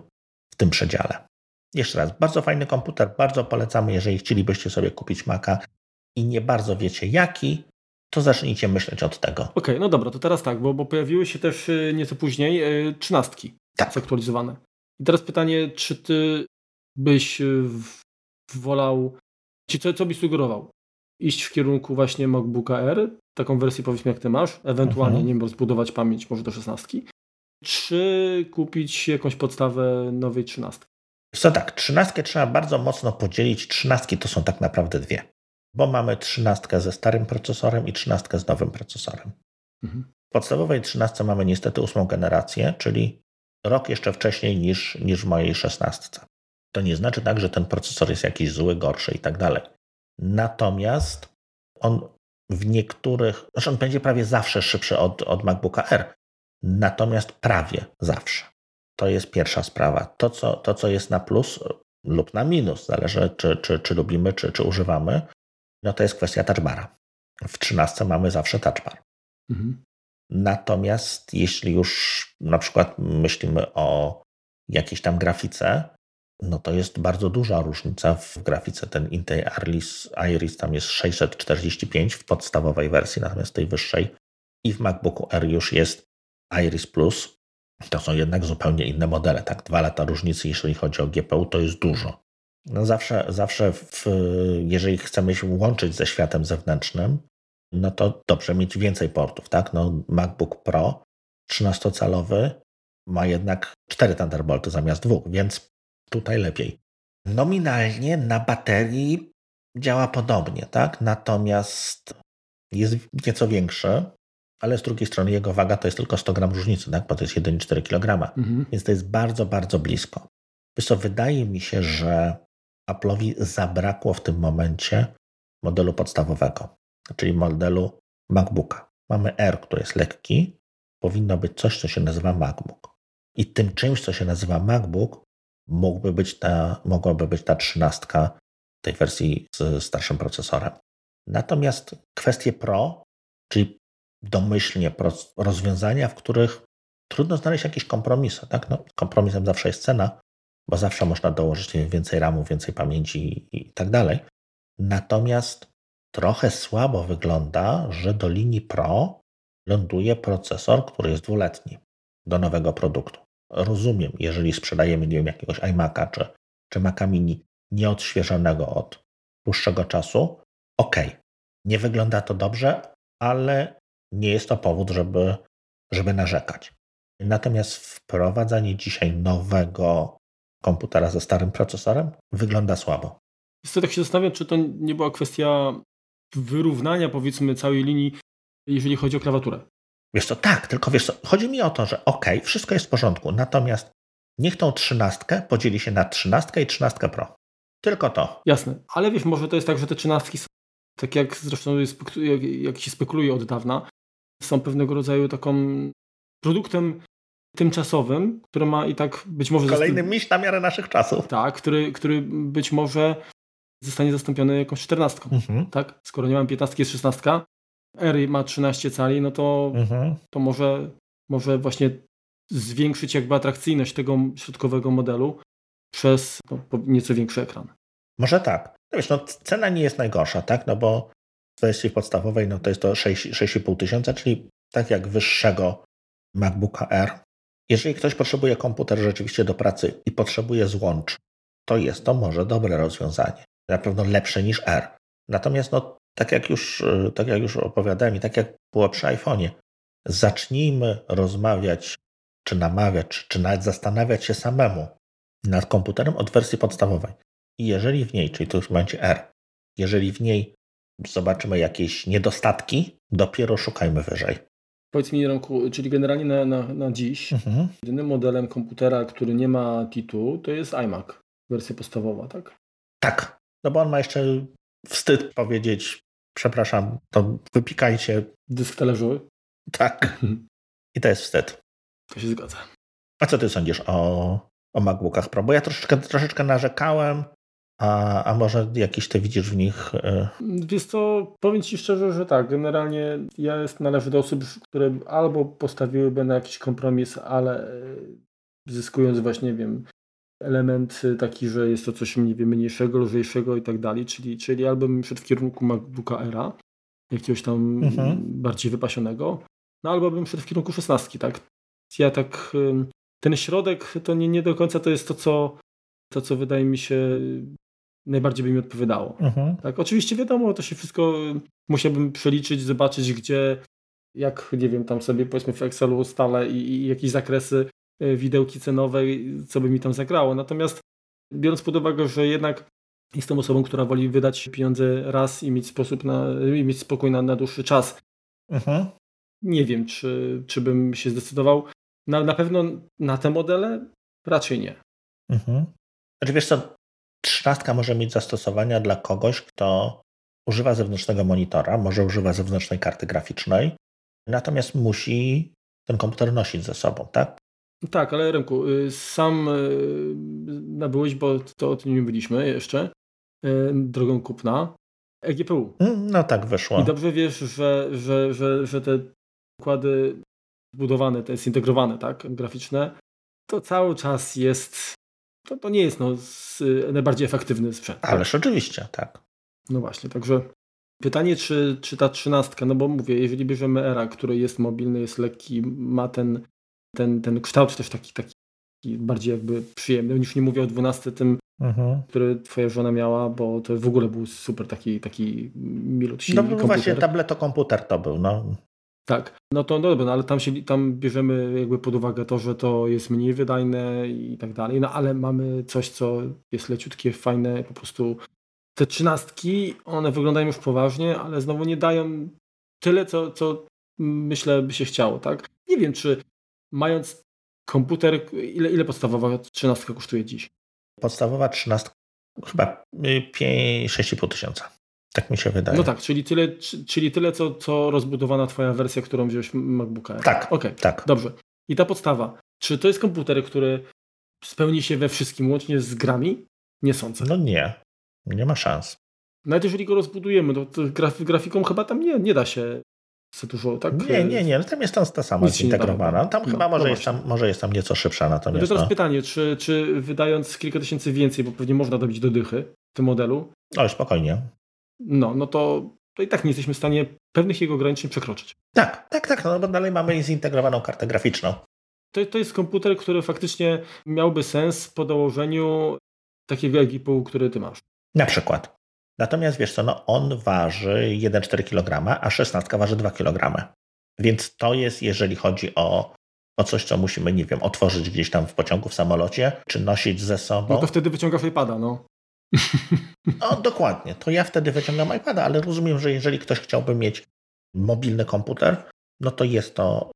w tym przedziale. Jeszcze raz, bardzo fajny komputer, bardzo polecamy, jeżeli chcielibyście sobie kupić Maca i nie bardzo wiecie jaki, to zacznijcie myśleć od tego. Okej, okay, no dobra, to teraz tak, bo, bo pojawiły się też y, nieco później yy, trzynastki tak. zaktualizowane. I teraz pytanie, czy ty byś y, wolał, czy co, co byś sugerował? Iść w kierunku właśnie MacBooka R, taką wersję powiedzmy jak ty masz, ewentualnie mhm. nie wiem, rozbudować pamięć może do szesnastki, czy kupić jakąś podstawę nowej trzynastki? Co tak, trzynastkę trzeba bardzo mocno podzielić. Trzynastki to są tak naprawdę dwie, bo mamy trzynastkę ze starym procesorem i trzynastkę z nowym procesorem. Mhm. W podstawowej trzynastce mamy niestety ósmą generację, czyli rok jeszcze wcześniej niż, niż w mojej szesnastce. To nie znaczy tak, że ten procesor jest jakiś zły, gorszy i tak dalej. Natomiast on w niektórych, znaczy on będzie prawie zawsze szybszy od, od MacBooka R, natomiast prawie zawsze. To jest pierwsza sprawa. To co, to, co jest na plus lub na minus, zależy czy, czy, czy lubimy, czy, czy używamy, no to jest kwestia touchbara. W 13 mamy zawsze touchbar. Mhm. Natomiast jeśli już na przykład myślimy o jakiejś tam grafice, no to jest bardzo duża różnica w grafice. Ten Intel Iris, Iris tam jest 645 w podstawowej wersji, natomiast tej wyższej i w MacBooku R już jest Iris Plus. To są jednak zupełnie inne modele. Tak, dwa lata różnicy, jeżeli chodzi o GPU, to jest dużo. No zawsze, zawsze w, jeżeli chcemy się łączyć ze światem zewnętrznym, no to dobrze mieć więcej portów, tak? No MacBook Pro 13-calowy ma jednak 4 Thunderbolty zamiast dwóch, więc tutaj lepiej. Nominalnie na baterii działa podobnie, tak? Natomiast jest nieco większy, ale z drugiej strony jego waga to jest tylko 100 gram różnicy, tak? bo to jest 1,4 kg, mhm. więc to jest bardzo, bardzo blisko. Wiesz co, wydaje mi się, że Apple'owi zabrakło w tym momencie modelu podstawowego, czyli modelu MacBooka. Mamy R, który jest lekki, powinno być coś, co się nazywa MacBook. I tym czymś, co się nazywa MacBook, mógłby być ta, mogłaby być ta trzynastka tej wersji z starszym procesorem. Natomiast kwestie Pro, czyli domyślnie rozwiązania, w których trudno znaleźć jakieś kompromisy. Tak? No, kompromisem zawsze jest cena, bo zawsze można dołożyć więcej RAMu, więcej pamięci i tak dalej. Natomiast trochę słabo wygląda, że do linii Pro ląduje procesor, który jest dwuletni do nowego produktu. Rozumiem, jeżeli sprzedajemy nie wiem, jakiegoś iMac'a czy, czy Maca Mini nieodświeżonego od dłuższego czasu, ok, nie wygląda to dobrze, ale nie jest to powód, żeby, żeby narzekać. Natomiast wprowadzanie dzisiaj nowego komputera ze starym procesorem wygląda słabo. Jest to tak się zastanawiam, czy to nie była kwestia wyrównania powiedzmy całej linii, jeżeli chodzi o klawiaturę. Wiesz co, tak, tylko wiesz co, chodzi mi o to, że ok, wszystko jest w porządku, natomiast niech tą trzynastkę podzieli się na trzynastkę i trzynastkę Pro. Tylko to. Jasne, ale wiesz, może to jest tak, że te trzynastki są, tak jak zresztą jak, jak się spekuluje od dawna, są pewnego rodzaju taką produktem tymczasowym, który ma i tak być może... Kolejny miś na miarę naszych czasów. Tak, który, który być może zostanie zastąpiony jakąś czternastką. Mhm. Tak? Skoro nie mam piętnastki, jest szesnastka, R ma 13 cali, no to, mhm. to może, może właśnie zwiększyć jakby atrakcyjność tego środkowego modelu przez no, nieco większy ekran. Może tak. No wiesz, no, cena nie jest najgorsza, tak? No bo w wersji podstawowej no to jest to 6,5 tysiąca, czyli tak jak wyższego MacBooka R. Jeżeli ktoś potrzebuje komputer rzeczywiście do pracy i potrzebuje złącz, to jest to może dobre rozwiązanie. Na pewno lepsze niż R. Natomiast no, tak, jak już, tak jak już opowiadałem i tak jak było przy iPhone'ie, zacznijmy rozmawiać, czy namawiać, czy, czy nawet zastanawiać się samemu nad komputerem od wersji podstawowej. I jeżeli w niej, czyli to już będzie R, jeżeli w niej zobaczymy jakieś niedostatki, dopiero szukajmy wyżej. Powiedz mi, Ronku, czyli generalnie na, na, na dziś mhm. jedynym modelem komputera, który nie ma TITU, to jest iMac, wersja podstawowa, tak? Tak, no bo on ma jeszcze wstyd powiedzieć, przepraszam, to wypikajcie. Dysk talerzowy? Tak. I to jest wstyd. To się zgadza. A co ty sądzisz o, o MacBookach Pro? Bo ja troszeczkę, troszeczkę narzekałem, a, a może jakiś ty widzisz w nich? Y... Wiesz co, powiem ci szczerze, że tak. Generalnie ja jest, należę do osób, które albo postawiłyby na jakiś kompromis, ale y, zyskując właśnie, wiem, element taki, że jest to coś nie wiem, mniejszego, lżejszego i tak dalej, czyli, czyli albo bym szedł w kierunku MacBooka Era, jakiegoś tam mhm. bardziej wypasionego, no albo bym szedł w kierunku szesnastki, tak? Ja tak, ten środek to nie, nie do końca to jest to, co to, co wydaje mi się najbardziej by mi odpowiadało. Mhm. Tak, oczywiście wiadomo, to się wszystko musiałbym przeliczyć, zobaczyć, gdzie, jak, nie wiem, tam sobie powiedzmy w Excelu ustalę i, i jakieś zakresy e, widełki cenowej, co by mi tam zagrało. Natomiast biorąc pod uwagę, że jednak jestem osobą, która woli wydać pieniądze raz i mieć sposób na, i mieć spokój na, na dłuższy czas. Mhm. Nie wiem, czy, czy bym się zdecydował. Na, na pewno na te modele raczej nie. Mhm. Znaczy wiesz co, trzynastka może mieć zastosowania dla kogoś, kto używa zewnętrznego monitora, może używa zewnętrznej karty graficznej, natomiast musi ten komputer nosić ze sobą, tak? Tak, ale Remku, y, sam y, nabyłeś, bo to o tym nie byliśmy jeszcze, y, drogą kupna, EGPU. Mm, no tak, wyszło. I dobrze wiesz, że, że, że, że te układy zbudowane, te zintegrowane, tak, graficzne, to cały czas jest to, to nie jest no, z, najbardziej efektywny sprzęt. Tak? Ależ oczywiście, tak. No właśnie, także pytanie, czy, czy ta trzynastka, no bo mówię, jeżeli bierzemy era, który jest mobilny, jest lekki, ma ten, ten, ten kształt też taki, taki bardziej jakby przyjemny, już nie mówię o 12 tym, mhm. który twoja żona miała, bo to w ogóle był super taki, taki milutki No, no właśnie tabletokomputer to był, no. Tak, no to no dobra, no ale tam, się, tam bierzemy jakby pod uwagę to, że to jest mniej wydajne i tak dalej, no ale mamy coś, co jest leciutkie, fajne, po prostu te trzynastki, one wyglądają już poważnie, ale znowu nie dają tyle, co, co myślę by się chciało, tak? Nie wiem, czy mając komputer, ile, ile podstawowa trzynastka kosztuje dziś? Podstawowa trzynastka chyba 6,5 tysiąca. Tak mi się wydaje. No tak, czyli tyle, czyli tyle co, co rozbudowana twoja wersja, którą wziąłeś MacBooka. Tak, okay, tak. Dobrze. I ta podstawa. Czy to jest komputer, który spełni się we wszystkim, łącznie z grami? Nie sądzę. No nie. Nie ma szans. Nawet jeżeli go rozbudujemy, to, to graf, grafiką chyba tam nie, nie da się za dużo, tak? Nie, nie, nie. No tam jest tam ta sama zintegrowana. Tam no, chyba może, no jest tam, może jest tam nieco szybsza natomiast. No to teraz no. pytanie, czy, czy wydając kilka tysięcy więcej, bo pewnie można dobić do dychy w tym modelu. Ale spokojnie no, no to, to i tak nie jesteśmy w stanie pewnych jego ograniczeń przekroczyć. Tak, tak, tak, no bo dalej mamy zintegrowaną kartę graficzną. To, to jest komputer, który faktycznie miałby sens po dołożeniu takiego ekipu, który ty masz. Na przykład. Natomiast wiesz co, no on waży 1,4 kg, a 16 waży 2 kg. Więc to jest, jeżeli chodzi o, o coś, co musimy, nie wiem, otworzyć gdzieś tam w pociągu, w samolocie, czy nosić ze sobą. No to wtedy wyciągasz iPada, no. No dokładnie, to ja wtedy wyciągam iPada, ale rozumiem, że jeżeli ktoś chciałby mieć mobilny komputer, no to jest to,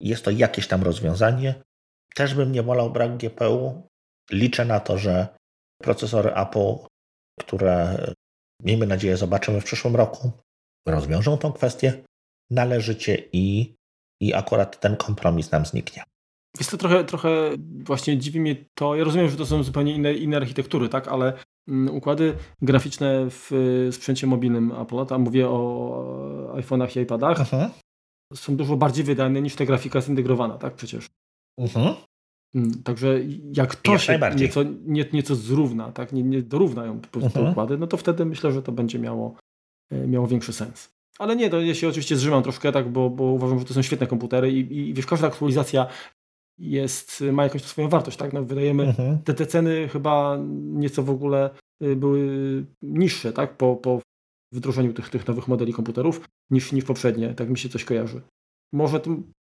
jest to jakieś tam rozwiązanie. Też bym nie wolał brak GPU. Liczę na to, że procesory Apple, które miejmy nadzieję zobaczymy w przyszłym roku, rozwiążą tą kwestię należycie i, i akurat ten kompromis nam zniknie. Jest to trochę, trochę właśnie dziwi mnie to. Ja rozumiem, że to są zupełnie inne, inne architektury, tak, ale Mm, układy graficzne w y, sprzęcie mobilnym Apple, tam mówię o iPhone'ach i iPadach, Aha. są dużo bardziej wydajne niż ta grafika zintegrowana, tak przecież. Aha. Mm, także jak to się nieco, nie, nieco zrówna, tak, nie, nie dorównają po prostu te układy, no to wtedy myślę, że to będzie miało, e, miało większy sens. Ale nie, to ja się oczywiście zrzymam troszkę, tak, bo, bo uważam, że to są świetne komputery i, i wiesz, każda aktualizacja jest, ma jakąś swoją wartość, tak? No, wydajemy, mhm. te, te ceny chyba nieco w ogóle y, były niższe, tak? Po, po wdrożeniu tych, tych nowych modeli komputerów niż, niż poprzednie, tak mi się coś kojarzy. Może,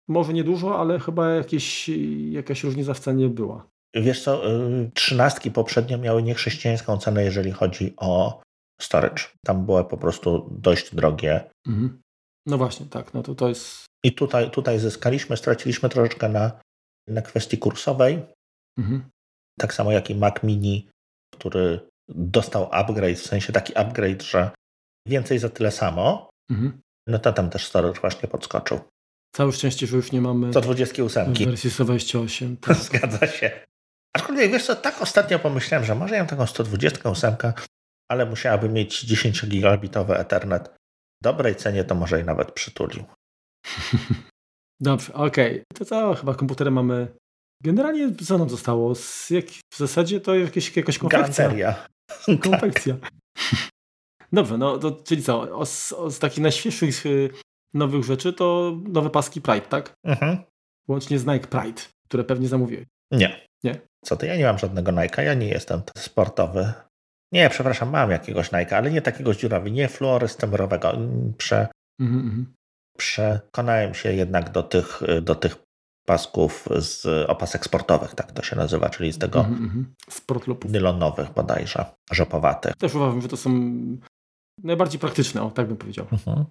może niedużo, ale chyba jakieś, jakaś różnica w cenie była. Wiesz co, y, trzynastki poprzednio miały niechrześcijańską cenę, jeżeli chodzi o storage. Tam były po prostu dość drogie. Mhm. No właśnie, tak, no to to jest... I tutaj, tutaj zyskaliśmy, straciliśmy troszeczkę na, na kwestii kursowej. Mhm. Tak samo jak i Mac Mini, który dostał upgrade, w sensie taki upgrade, że więcej za tyle samo, mhm. no to tam też storage właśnie podskoczył. Całe szczęście, że już nie mamy 128 wersji 128. Tak. Zgadza się. Aczkolwiek wiesz co, tak ostatnio pomyślałem, że może ja mam taką 128, ale musiałaby mieć 10 gigabitowy Ethernet. W dobrej cenie to może i nawet przytulił. Dobrze, okej. Okay. To co, chyba komputery mamy... Generalnie co nam zostało? Z jak... W zasadzie to jakieś, jakaś konfekcja. Konfekcja. Tak. Dobrze, no to czyli co? Z, z takich najświeższych y, nowych rzeczy to nowe paski Pride, tak? Mhm. Łącznie z Nike Pride, które pewnie zamówiłeś. Nie. Nie? Co ty? Ja nie mam żadnego Nike'a, ja nie jestem sportowy. Nie, przepraszam, mam jakiegoś Nike'a, ale nie takiego dziurawy, nie fluorystemrowego. Prze, mhm, mhm. Przekonałem się jednak do tych, do tych pasków z opasek sportowych, tak to się nazywa, czyli z tego mm -hmm. Nylonowych bodajże, żopowatych. Też uważam, że to są najbardziej praktyczne, o, tak bym powiedział. Mhm.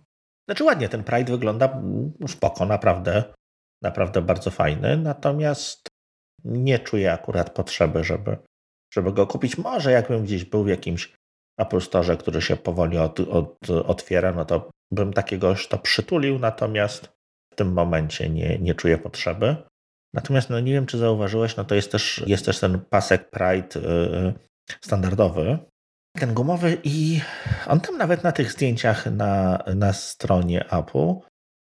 Znaczy ładnie ten Pride wygląda spoko, naprawdę, naprawdę bardzo fajny, natomiast nie czuję akurat potrzeby, żeby, żeby go kupić. Może jakbym gdzieś był w jakimś Apple Store, który się powoli od, od, otwiera, no to bym takiegoś to przytulił, natomiast w tym momencie nie, nie czuję potrzeby. Natomiast no nie wiem, czy zauważyłeś, no to jest też, jest też ten pasek Pride yy, standardowy, ten gumowy i on tam nawet na tych zdjęciach na, na stronie Apple,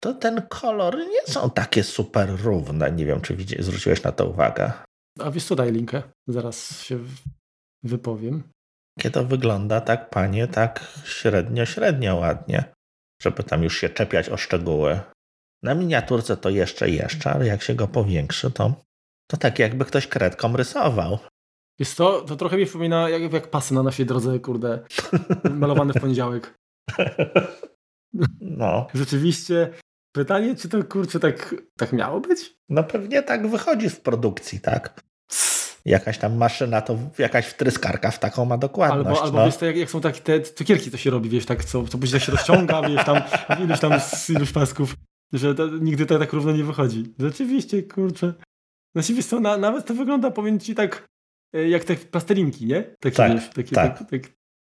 to ten kolor nie są takie super równe. Nie wiem, czy zwróciłeś na to uwagę. A wiesz daj linkę. Zaraz się wypowiem. Kiedy to wygląda tak, panie, tak średnio, średnio ładnie. Żeby tam już się czepiać o szczegóły. Na miniaturce to jeszcze, jeszcze, ale jak się go powiększy, to, to tak jakby ktoś kredką rysował. Jest to, to trochę mi przypomina jak, jak pasy na naszej drodze, kurde, malowane w poniedziałek. No. Rzeczywiście. Pytanie, czy to kurczę tak, tak miało być? No pewnie tak wychodzi w produkcji, tak? Jakaś tam maszyna, to jakaś wtryskarka w taką ma dokładność. Albo, albo no. wiesz, to jak, jak, są takie te cukierki, to się robi, wiesz, tak, co, co później się rozciąga, wiesz, tam iluś tam z iluś pasków, że to, nigdy to tak równo nie wychodzi. Rzeczywiście, kurczę. Znaczy, wiesz co, na, nawet to wygląda, powiem ci tak, E, jak te plastelinki, nie? Takie, tak, wiesz, takie, tak. Tak, tak.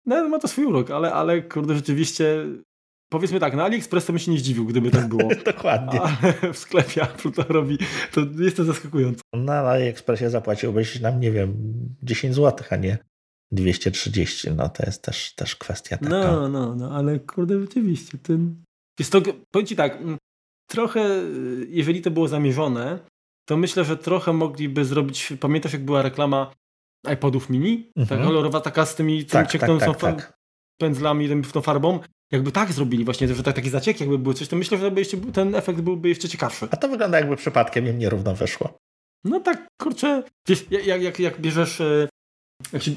No, ma to swój urok, ale, ale kurde, rzeczywiście powiedzmy tak, na AliExpress to bym się nie zdziwił, gdyby tak było. Dokładnie. Ale w sklepie Apple to robi, to jest to zaskakujące. Na AliExpressie zapłaciłbyś nam, nie wiem, 10 zł, a nie 230. No to jest też, też kwestia taka. No, no, no, ale kurde, rzeczywiście. Ten... Jest to, powiem Ci tak, trochę, jeżeli to było zamierzone, to myślę, że trochę mogliby zrobić, pamiętasz jak była reklama iPodów mini, mhm. ta kolorowa taka z tymi tak, cieknącą tak, tak, tak. pędzlami, tym, tą farbą. Jakby tak zrobili właśnie, że tak, taki zaciek jakby był coś, to myślę, że jeszcze, ten efekt byłby jeszcze ciekawszy. A to wygląda jakby przypadkiem im nierówno wyszło. No tak, kurczę, wiesz, jak, jak, jak bierzesz, e, jak się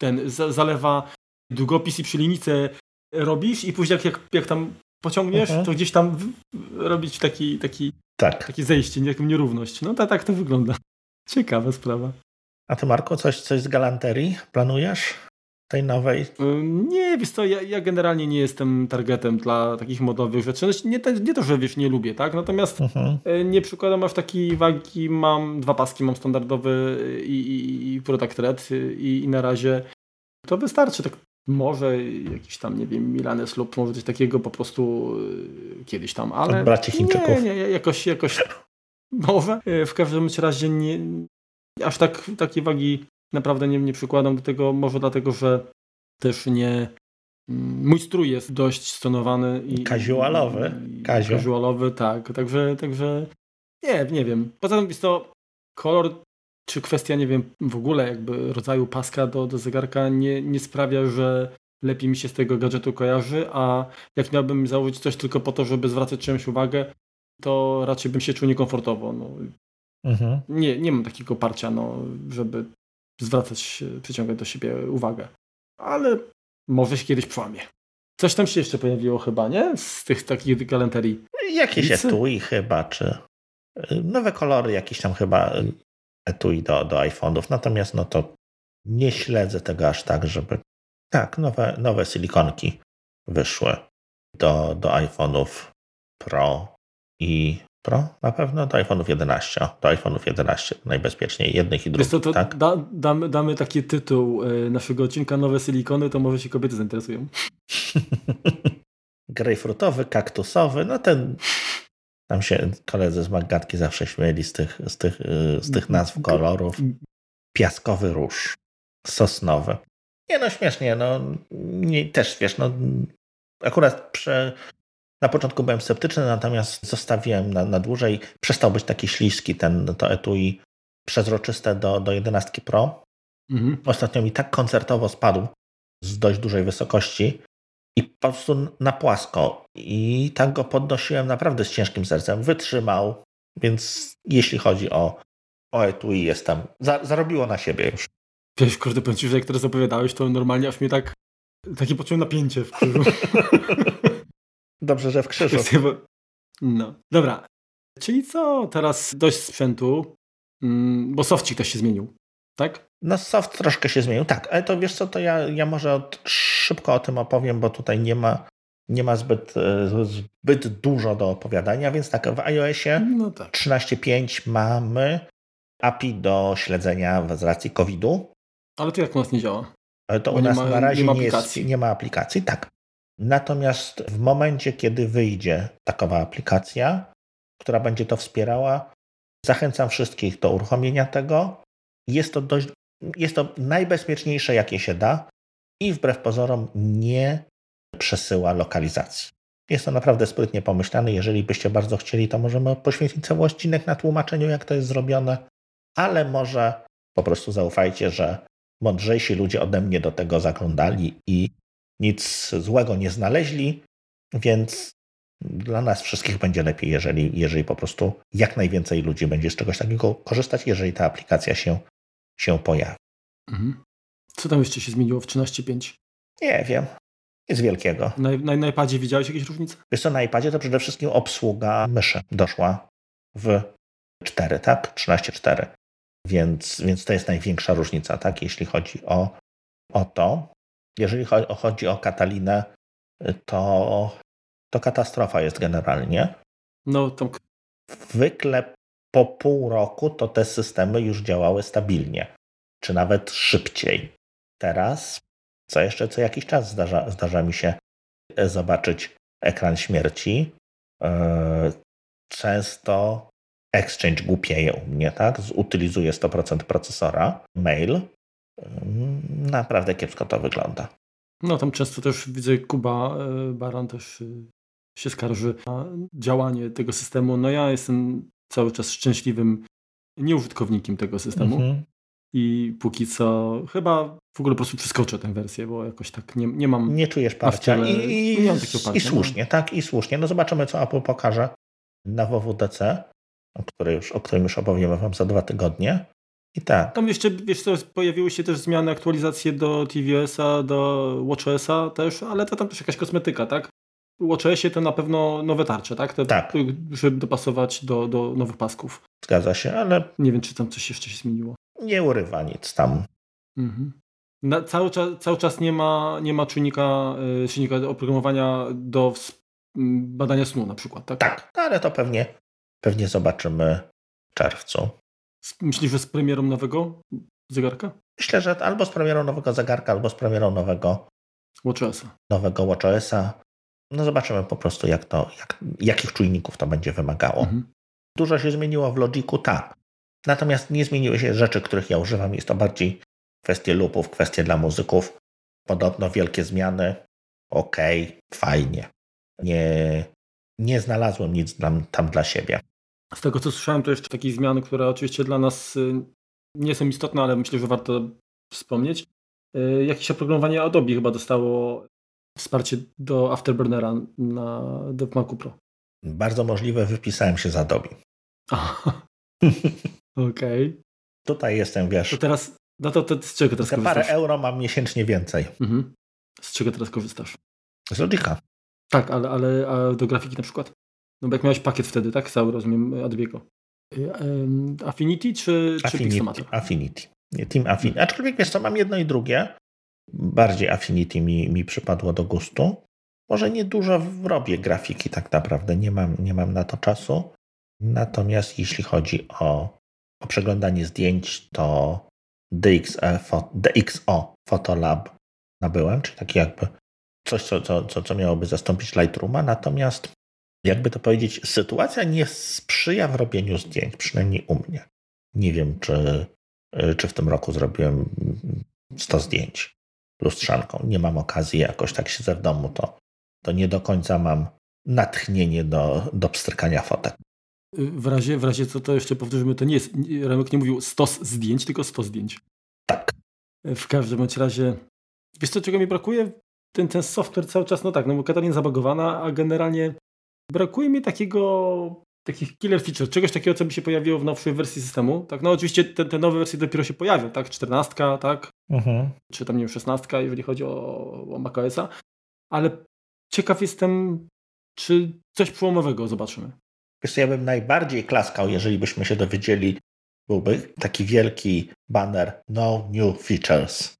ten zalewa długopis i przy linijce robisz i później jak, jak, jak tam pociągniesz, mhm. to gdzieś tam robić taki, taki, tak. takie zejście, jaką nierówność. No tak, tak to wygląda. Ciekawa sprawa. A ty, Marko, coś, coś z galanterii planujesz? Tej nowej? Nie, wiesz co, ja, ja, generalnie nie jestem targetem dla takich modowych rzeczy. Znaczy, nie, nie to, że wiesz, nie lubię, tak? Natomiast mhm. E, nie przykładam aż takiej wagi. Mam dwa paski, mam standardowy i, i, i Product Red i, i na razie to wystarczy. Tak może jakiś tam, nie wiem, Milanes lub może coś takiego po prostu kiedyś tam, ale... Od braci Chińczyków. Nie, nie, jakoś, jakoś może. W każdym razie nie, aż tak takiej wagi naprawdę nie, nie przykładam do tego, może dlatego, że też nie. Mm, mój strój jest dość stonowany i. Casualowy. Casualowy, tak. Także, także nie, nie wiem. Poza tym jest to kolor, czy kwestia, nie wiem, w ogóle jakby rodzaju paska do, do zegarka nie, nie sprawia, że lepiej mi się z tego gadżetu kojarzy, a jak miałbym założyć coś tylko po to, żeby zwracać czymś uwagę, to raczej bym się czuł niekomfortowo. No, Mhm. Nie, nie mam takiego parcia, no, żeby zwracać, przyciągać do siebie uwagę. Ale może się kiedyś przełamie. Coś tam się jeszcze pojawiło chyba, nie? Z tych takich galanterii. Jakieś etui chyba, czy y, nowe kolory jakieś tam chyba etui do, do iPhone'ów. Natomiast no to nie śledzę tego aż tak, żeby... Tak, nowe, nowe silikonki wyszły do, do iPhone'ów Pro i Pro na pewno do iPhone'ów 11. Do iPhone'ów 11 najbezpieczniej jednych i drugich. To, to tak? da, damy, damy taki tytuł y, naszego odcinka Nowe silikony, to może się kobiety zainteresują. Grejpfrutowy, kaktusowy, no ten tam się koledzy z Magatki zawsze śmieli z tych, z tych, y, z tych nazw kolorów. Piaskowy róż, sosnowy. Nie no, śmiesznie, no nie, też wiesz, no akurat przy, na początku byłem sceptyczny, natomiast zostawiłem na, na dłużej. Przestał być taki śliski ten, to etui przezroczyste do, do 11 Pro. Mhm. Ostatnio mi tak koncertowo spadł z dość dużej wysokości i po prostu na płasko. I tak go podnosiłem naprawdę z ciężkim sercem. Wytrzymał, więc jeśli chodzi o, o etui, jestem. Za, zarobiło na siebie już. Wiesz, kurde, powiem ci, że jak teraz opowiadałeś, to normalnie aż mnie tak takie poczułem napięcie w krzyżu. Dobrze, że w krzyżu. No. Dobra. Czyli co teraz dość sprzętu, mm, bo sofcik też się zmienił, tak? No soft troszkę się zmienił, tak. Ale to wiesz co, to ja, ja może od, szybko o tym opowiem, bo tutaj nie ma, nie ma zbyt, e, zbyt dużo do opowiadania, więc tak, w iOSie no tak. 13.5 mamy API do śledzenia z racji COVID-u. Ale to jak u nas nie działa? Ale to bo u nas ma, na razie nie, nie, jest, nie ma aplikacji, tak. Natomiast w momencie, kiedy wyjdzie takowa aplikacja, która będzie to wspierała, zachęcam wszystkich do uruchomienia tego. Jest to dość, jest to najbezpieczniejsze, jakie się da i wbrew pozorom nie przesyła lokalizacji. Jest to naprawdę sprytnie pomyślane. Jeżeli byście bardzo chcieli, to możemy poświęcić cały odcinek na tłumaczeniu, jak to jest zrobione, ale może po prostu zaufajcie, że mądrzejsi ludzie ode mnie do tego zaglądali i nic złego nie znaleźli, więc dla nas wszystkich będzie lepiej, jeżeli, jeżeli po prostu jak najwięcej ludzi będzie z czegoś takiego korzystać, jeżeli ta aplikacja się, się pojawi. Mhm. Co tam jeszcze się zmieniło w 13.5? Nie wiem. Nic wielkiego. Na, na, na iPadzie widziałeś jakieś różnice? Wiesz co, na iPadzie to przede wszystkim obsługa myszy doszła w 4, tak? 13.4. Więc, więc to jest największa różnica, tak? Jeśli chodzi o, o to. Jeżeli chodzi o Katalinę, to, to katastrofa jest generalnie. No to... Zwykle po pół roku to te systemy już działały stabilnie, czy nawet szybciej. Teraz, co jeszcze co jakiś czas zdarza, zdarza mi się zobaczyć ekran śmierci. E, często Exchange głupieje u mnie, tak? Utylizuje 100% procesora, mail, Naprawdę kiepsko to wygląda. No tam często też widzę Kuba e, Baran też e, się skarży na działanie tego systemu. No ja jestem cały czas szczęśliwym nieużytkownikiem tego systemu. Mhm. I póki co chyba w ogóle po prostu przeskoczę tę wersję, bo jakoś tak nie, nie mam. Nie czujesz parcia. I, i, nie parcia, i no. słusznie, no. tak, i słusznie. No zobaczymy, co Apple pokaże na WWDC, o, której już, o którym już opowiemy Wam za dwa tygodnie. I tak. Tam jeszcze, wiesz co, pojawiły się też zmiany, aktualizacje do tvOS-a, do watchOS-a też, ale to tam też jakaś kosmetyka, tak? W watchOSie to na pewno nowe tarcze, tak? Te, tak. Żeby dopasować do, do nowych pasków. Zgadza się, ale... Nie wiem, czy tam coś jeszcze się zmieniło. Nie urywa nic tam. Mhm. Na, cały, czas, cały czas nie ma, nie ma czynnika, yy, czynnika oprogramowania do badania snu na przykład, tak? Tak, ale to pewnie, pewnie zobaczymy w czerwcu. Myślisz, że z premierą nowego zegarka? Myślę, że albo z premierą nowego zegarka, albo z premierą nowego WatchOSa. Nowego WatchOSa. No zobaczymy po prostu, jak to, jak, jakich czujników to będzie wymagało. Mhm. Dużo się zmieniło w Logiku, tak. Natomiast nie zmieniły się rzeczy, których ja używam. Jest to bardziej kwestie lupów, kwestie dla muzyków. Podobno wielkie zmiany. Okej, okay, fajnie. Nie, nie znalazłem nic tam, tam dla siebie. Z tego co słyszałem, to jeszcze takich zmian, które oczywiście dla nas y, nie są istotne, ale myślę, że warto wspomnieć. Y, jakieś oprogramowanie Adobe chyba dostało wsparcie do Afterburnera na do Macu Pro. Bardzo możliwe, wypisałem się z Adobe. Okej. Okay. Tutaj jestem, wiesz. To teraz, no to, to z czego teraz korzystasz? Parę euro mam miesięcznie więcej. Mhm. Z czego teraz korzystasz? Z Logica. Tak, ale, ale do grafiki na przykład? No bo jak miałeś pakiet wtedy, tak? Cały rozumiem Adobe'ego. Affinity czy, czy Affinity, Affinity. Team Affinity. Aczkolwiek wiesz co, mam jedno i drugie. Bardziej Affinity mi, mi przypadło do gustu. może niedużo robię grafiki tak naprawdę, nie mam, nie mam na to czasu. Natomiast jeśli chodzi o, o przeglądanie zdjęć, to DXE, DXO Photolab nabyłem, czyli taki jakby coś, co, co, co, co miałoby zastąpić Lightrooma. Natomiast, jakby to powiedzieć, sytuacja nie sprzyja w robieniu zdjęć, przynajmniej u mnie. Nie wiem, czy, czy w tym roku zrobiłem 100 zdjęć lustrzanką. Nie mam okazji, jakoś tak siedzę w domu, to, to nie do końca mam natchnienie do, do pstrykania fotek. W razie, w razie co to jeszcze powtórzymy, to nie jest, Remek nie mówił 100 zdjęć, tylko 100 zdjęć. Tak. W każdym bądź razie, wiesz co, czego mi brakuje? Ten, ten software cały czas, no tak, no bo Katarina zabagowana, a generalnie brakuje mi takiego, takich killer feature, czegoś takiego, co by się pojawiło w nowszej wersji systemu. Tak, no oczywiście te, te nowe wersje dopiero się pojawią, tak, 14, tak, mhm. czy tam nie wiem, 16, jeżeli chodzi o, o macOSa, ale ciekaw jestem, czy coś przełomowego zobaczymy. Wiesz, ja bym najbardziej klaskał, jeżeli byśmy się dowiedzieli, byłby taki wielki banner No New Features.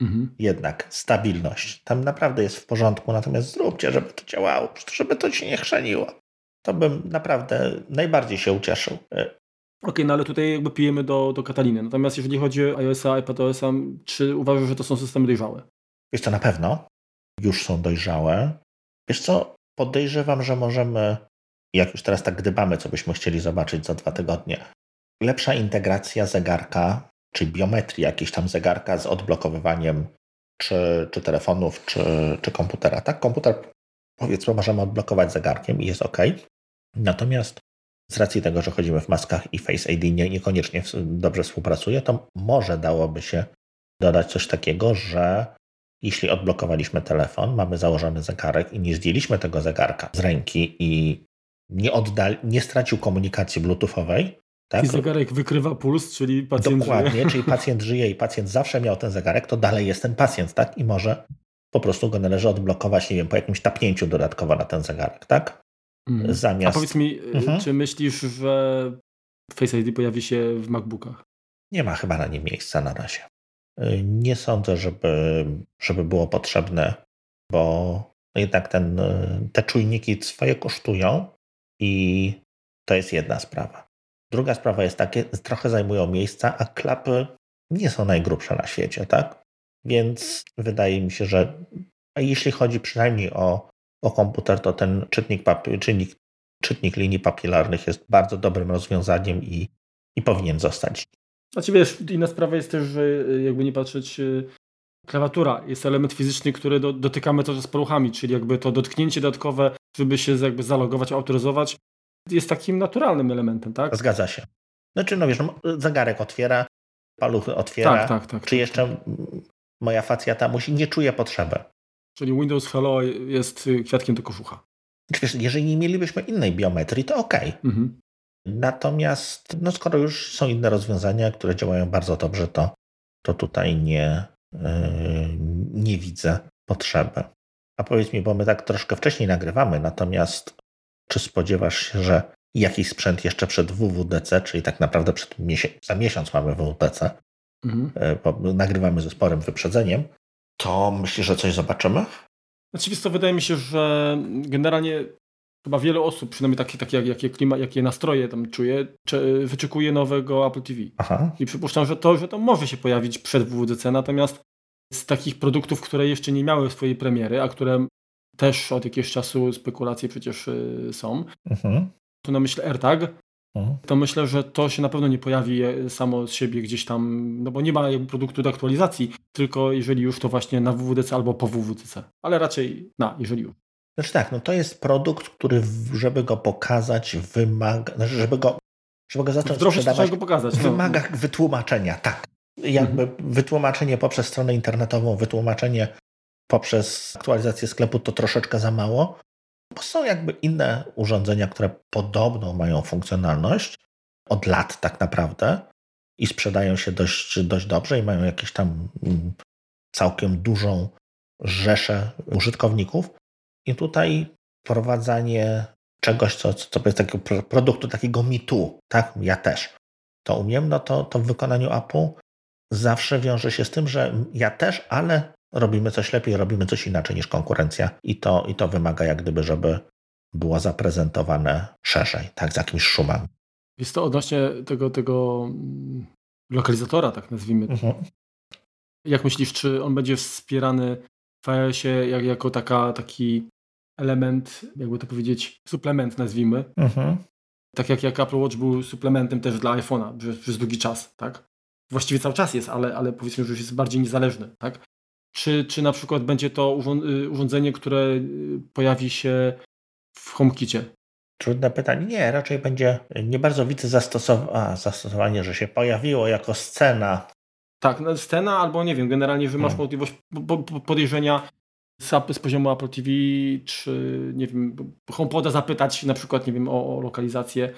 Mhm. Jednak stabilność. Tam naprawdę jest w porządku, natomiast zróbcie, żeby to działało, żeby to się nie chrzeniło. To bym naprawdę najbardziej się ucieszył. E, Okej, okay, no ale tutaj jakby pijemy do, do Kataliny. Natomiast jeżeli chodzi o iOS-a, iPadOS-a, czy uważasz, że to są systemy dojrzałe? Wiesz co, na pewno już są dojrzałe. Wiesz co, podejrzewam, że możemy jak już teraz tak gdybamy, co byśmy chcieli zobaczyć za dwa tygodnie, lepsza integracja zegarka, czy biometrii jakiejś tam zegarka z odblokowywaniem czy, czy telefonów, czy, czy komputera. Tak, komputer powiedzmy możemy odblokować zegarkiem i jest ok. Natomiast z racji tego, że chodzimy w maskach i Face ID nie, niekoniecznie dobrze współpracuje, to może dałoby się dodać coś takiego, że jeśli odblokowaliśmy telefon, mamy założony zegarek i nie zdjęliśmy tego zegarka z ręki i nie, oddal, nie stracił komunikacji bluetoothowej. Tak? I zegarek wykrywa puls, czyli pacjent Dokładnie, żyje. czyli pacjent żyje i pacjent zawsze miał ten zegarek, to dalej jest ten pacjent, tak? I może po prostu go należy odblokować, nie wiem, po jakimś tapnięciu dodatkowo na ten zegarek, tak? Mm. Zamiast... A powiedz mi, y, mhm. czy myślisz, że Face ID pojawi się w MacBookach? Nie ma chyba na nim miejsca na razie. Y, nie sądzę, żeby, żeby było potrzebne, bo jednak ten, y, te czujniki swoje kosztują, i to jest jedna sprawa. Druga sprawa jest takie, trochę zajmują miejsca, a klapy nie są najgrubsze na świecie, tak? Więc wydaje mi się, że jeśli chodzi przynajmniej o, o komputer, to ten czytnik, papi- czytnik, czytnik linii papilarnych jest bardzo dobrym rozwiązaniem i, i powinien zostać. Znaczy wiesz, inna sprawa jest też, że y, jakby nie patrzeć, y, klawiatura jest element fizyczny, który do, dotykamy to z paluchami, czyli jakby to dotknięcie dodatkowe żeby się jakby zalogować, autoryzować, jest takim naturalnym elementem, tak? Zgadza się. Znaczy, no wiesz, no, zegarek otwiera, paluchy otwiera. Tak, tak, tak. Czy jeszcze moja facjata musi, nie czuje potrzeby. Czyli Windows Hello jest kwiatkiem do koszucha. Czy wiesz, jeżeli nie mielibyśmy innej biometrii, to ok. Mhm. Natomiast, no skoro już są inne rozwiązania, które działają bardzo dobrze, to, to tutaj nie, yy, nie widzę potrzeby. A powiedz mi, bo my tak troszkę wcześniej nagrywamy, natomiast czy spodziewasz się, że jakiś sprzęt jeszcze przed WWDC, czyli tak naprawdę przed miesiąc, za miesiąc mamy WWDC, mhm. E, bo nagrywamy ze sporym wyprzedzeniem, to myślisz, że coś zobaczymy? Oczywiście to wydaje mi się, że generalnie chyba wiele osób, przynajmniej takie, takie jakie, klima, jakie nastroje tam czuje, wyczekuje nowego Apple TV. Aha. I przypuszczam, że to, że to może się pojawić przed WWDC, natomiast z takich produktów, które jeszcze nie miały swojej premiery, a które też od jakiegoś czasu spekulacje przecież y, są. Mhm. Tu na myśl AirTag, mhm. to myślę, że to się na pewno nie pojawi e, samo z siebie gdzieś tam, no bo nie ma produktu do aktualizacji, tylko jeżeli już to właśnie na WWDC albo po WWDC, ale raczej na, jeżeli już. Znaczy tak, no to jest produkt, który żeby go pokazać wymaga, znaczy żeby go, żeby go zacząć Wdrożyć, sprzedawać, go pokazać, no. wymaga wytłumaczenia, tak jakby mhm. wytłumaczenie poprzez stronę internetową, wytłumaczenie poprzez aktualizację sklepu to troszeczkę za mało, bo są jakby inne urządzenia, które podobną mają funkcjonalność od lat tak naprawdę i sprzedają się dość, dość dobrze i mają jakieś tam mm, całkiem dużą rzeszę użytkowników. I tutaj wprowadzanie czegoś, co, co jest takiego produktu takiego mitu, tak? Ja też to umiem, no to, to w wykonaniu Apple zawsze wiąże się z tym, że ja też, ale robimy coś lepiej, robimy coś inaczej niż konkurencja i to, i to wymaga jak gdyby, żeby było zaprezentowane szerzej, tak, z jakimś szumem. Jest to odnośnie tego, tego mm, lokalizatora, tak nazwijmy. Mhm. Jak myślisz, czy on będzie wspierany w iOSie jak, jako taka, taki element, jakby to powiedzieć, suplement nazwijmy. Mhm. Tak jak, jak Apple Watch był suplementem też dla iPhone'a przez, przez długi czas, tak? Właściwie cały czas jest, ale, ale powiedzmy, że już jest bardziej niezależny, tak? Czy, czy na przykład będzie to y, urządzenie, które y, pojawi się w HomeKicie? Trudne pytanie. Nie, raczej będzie, nie bardzo widzę zastosow zastosowanie, że się pojawiło jako scena. Tak, no, scena albo nie wiem, generalnie, że masz hmm. możliwość podejrzenia z, poziomu Apple TV, czy nie wiem, HomePoda zapytać na przykład, nie wiem, o, o lokalizację.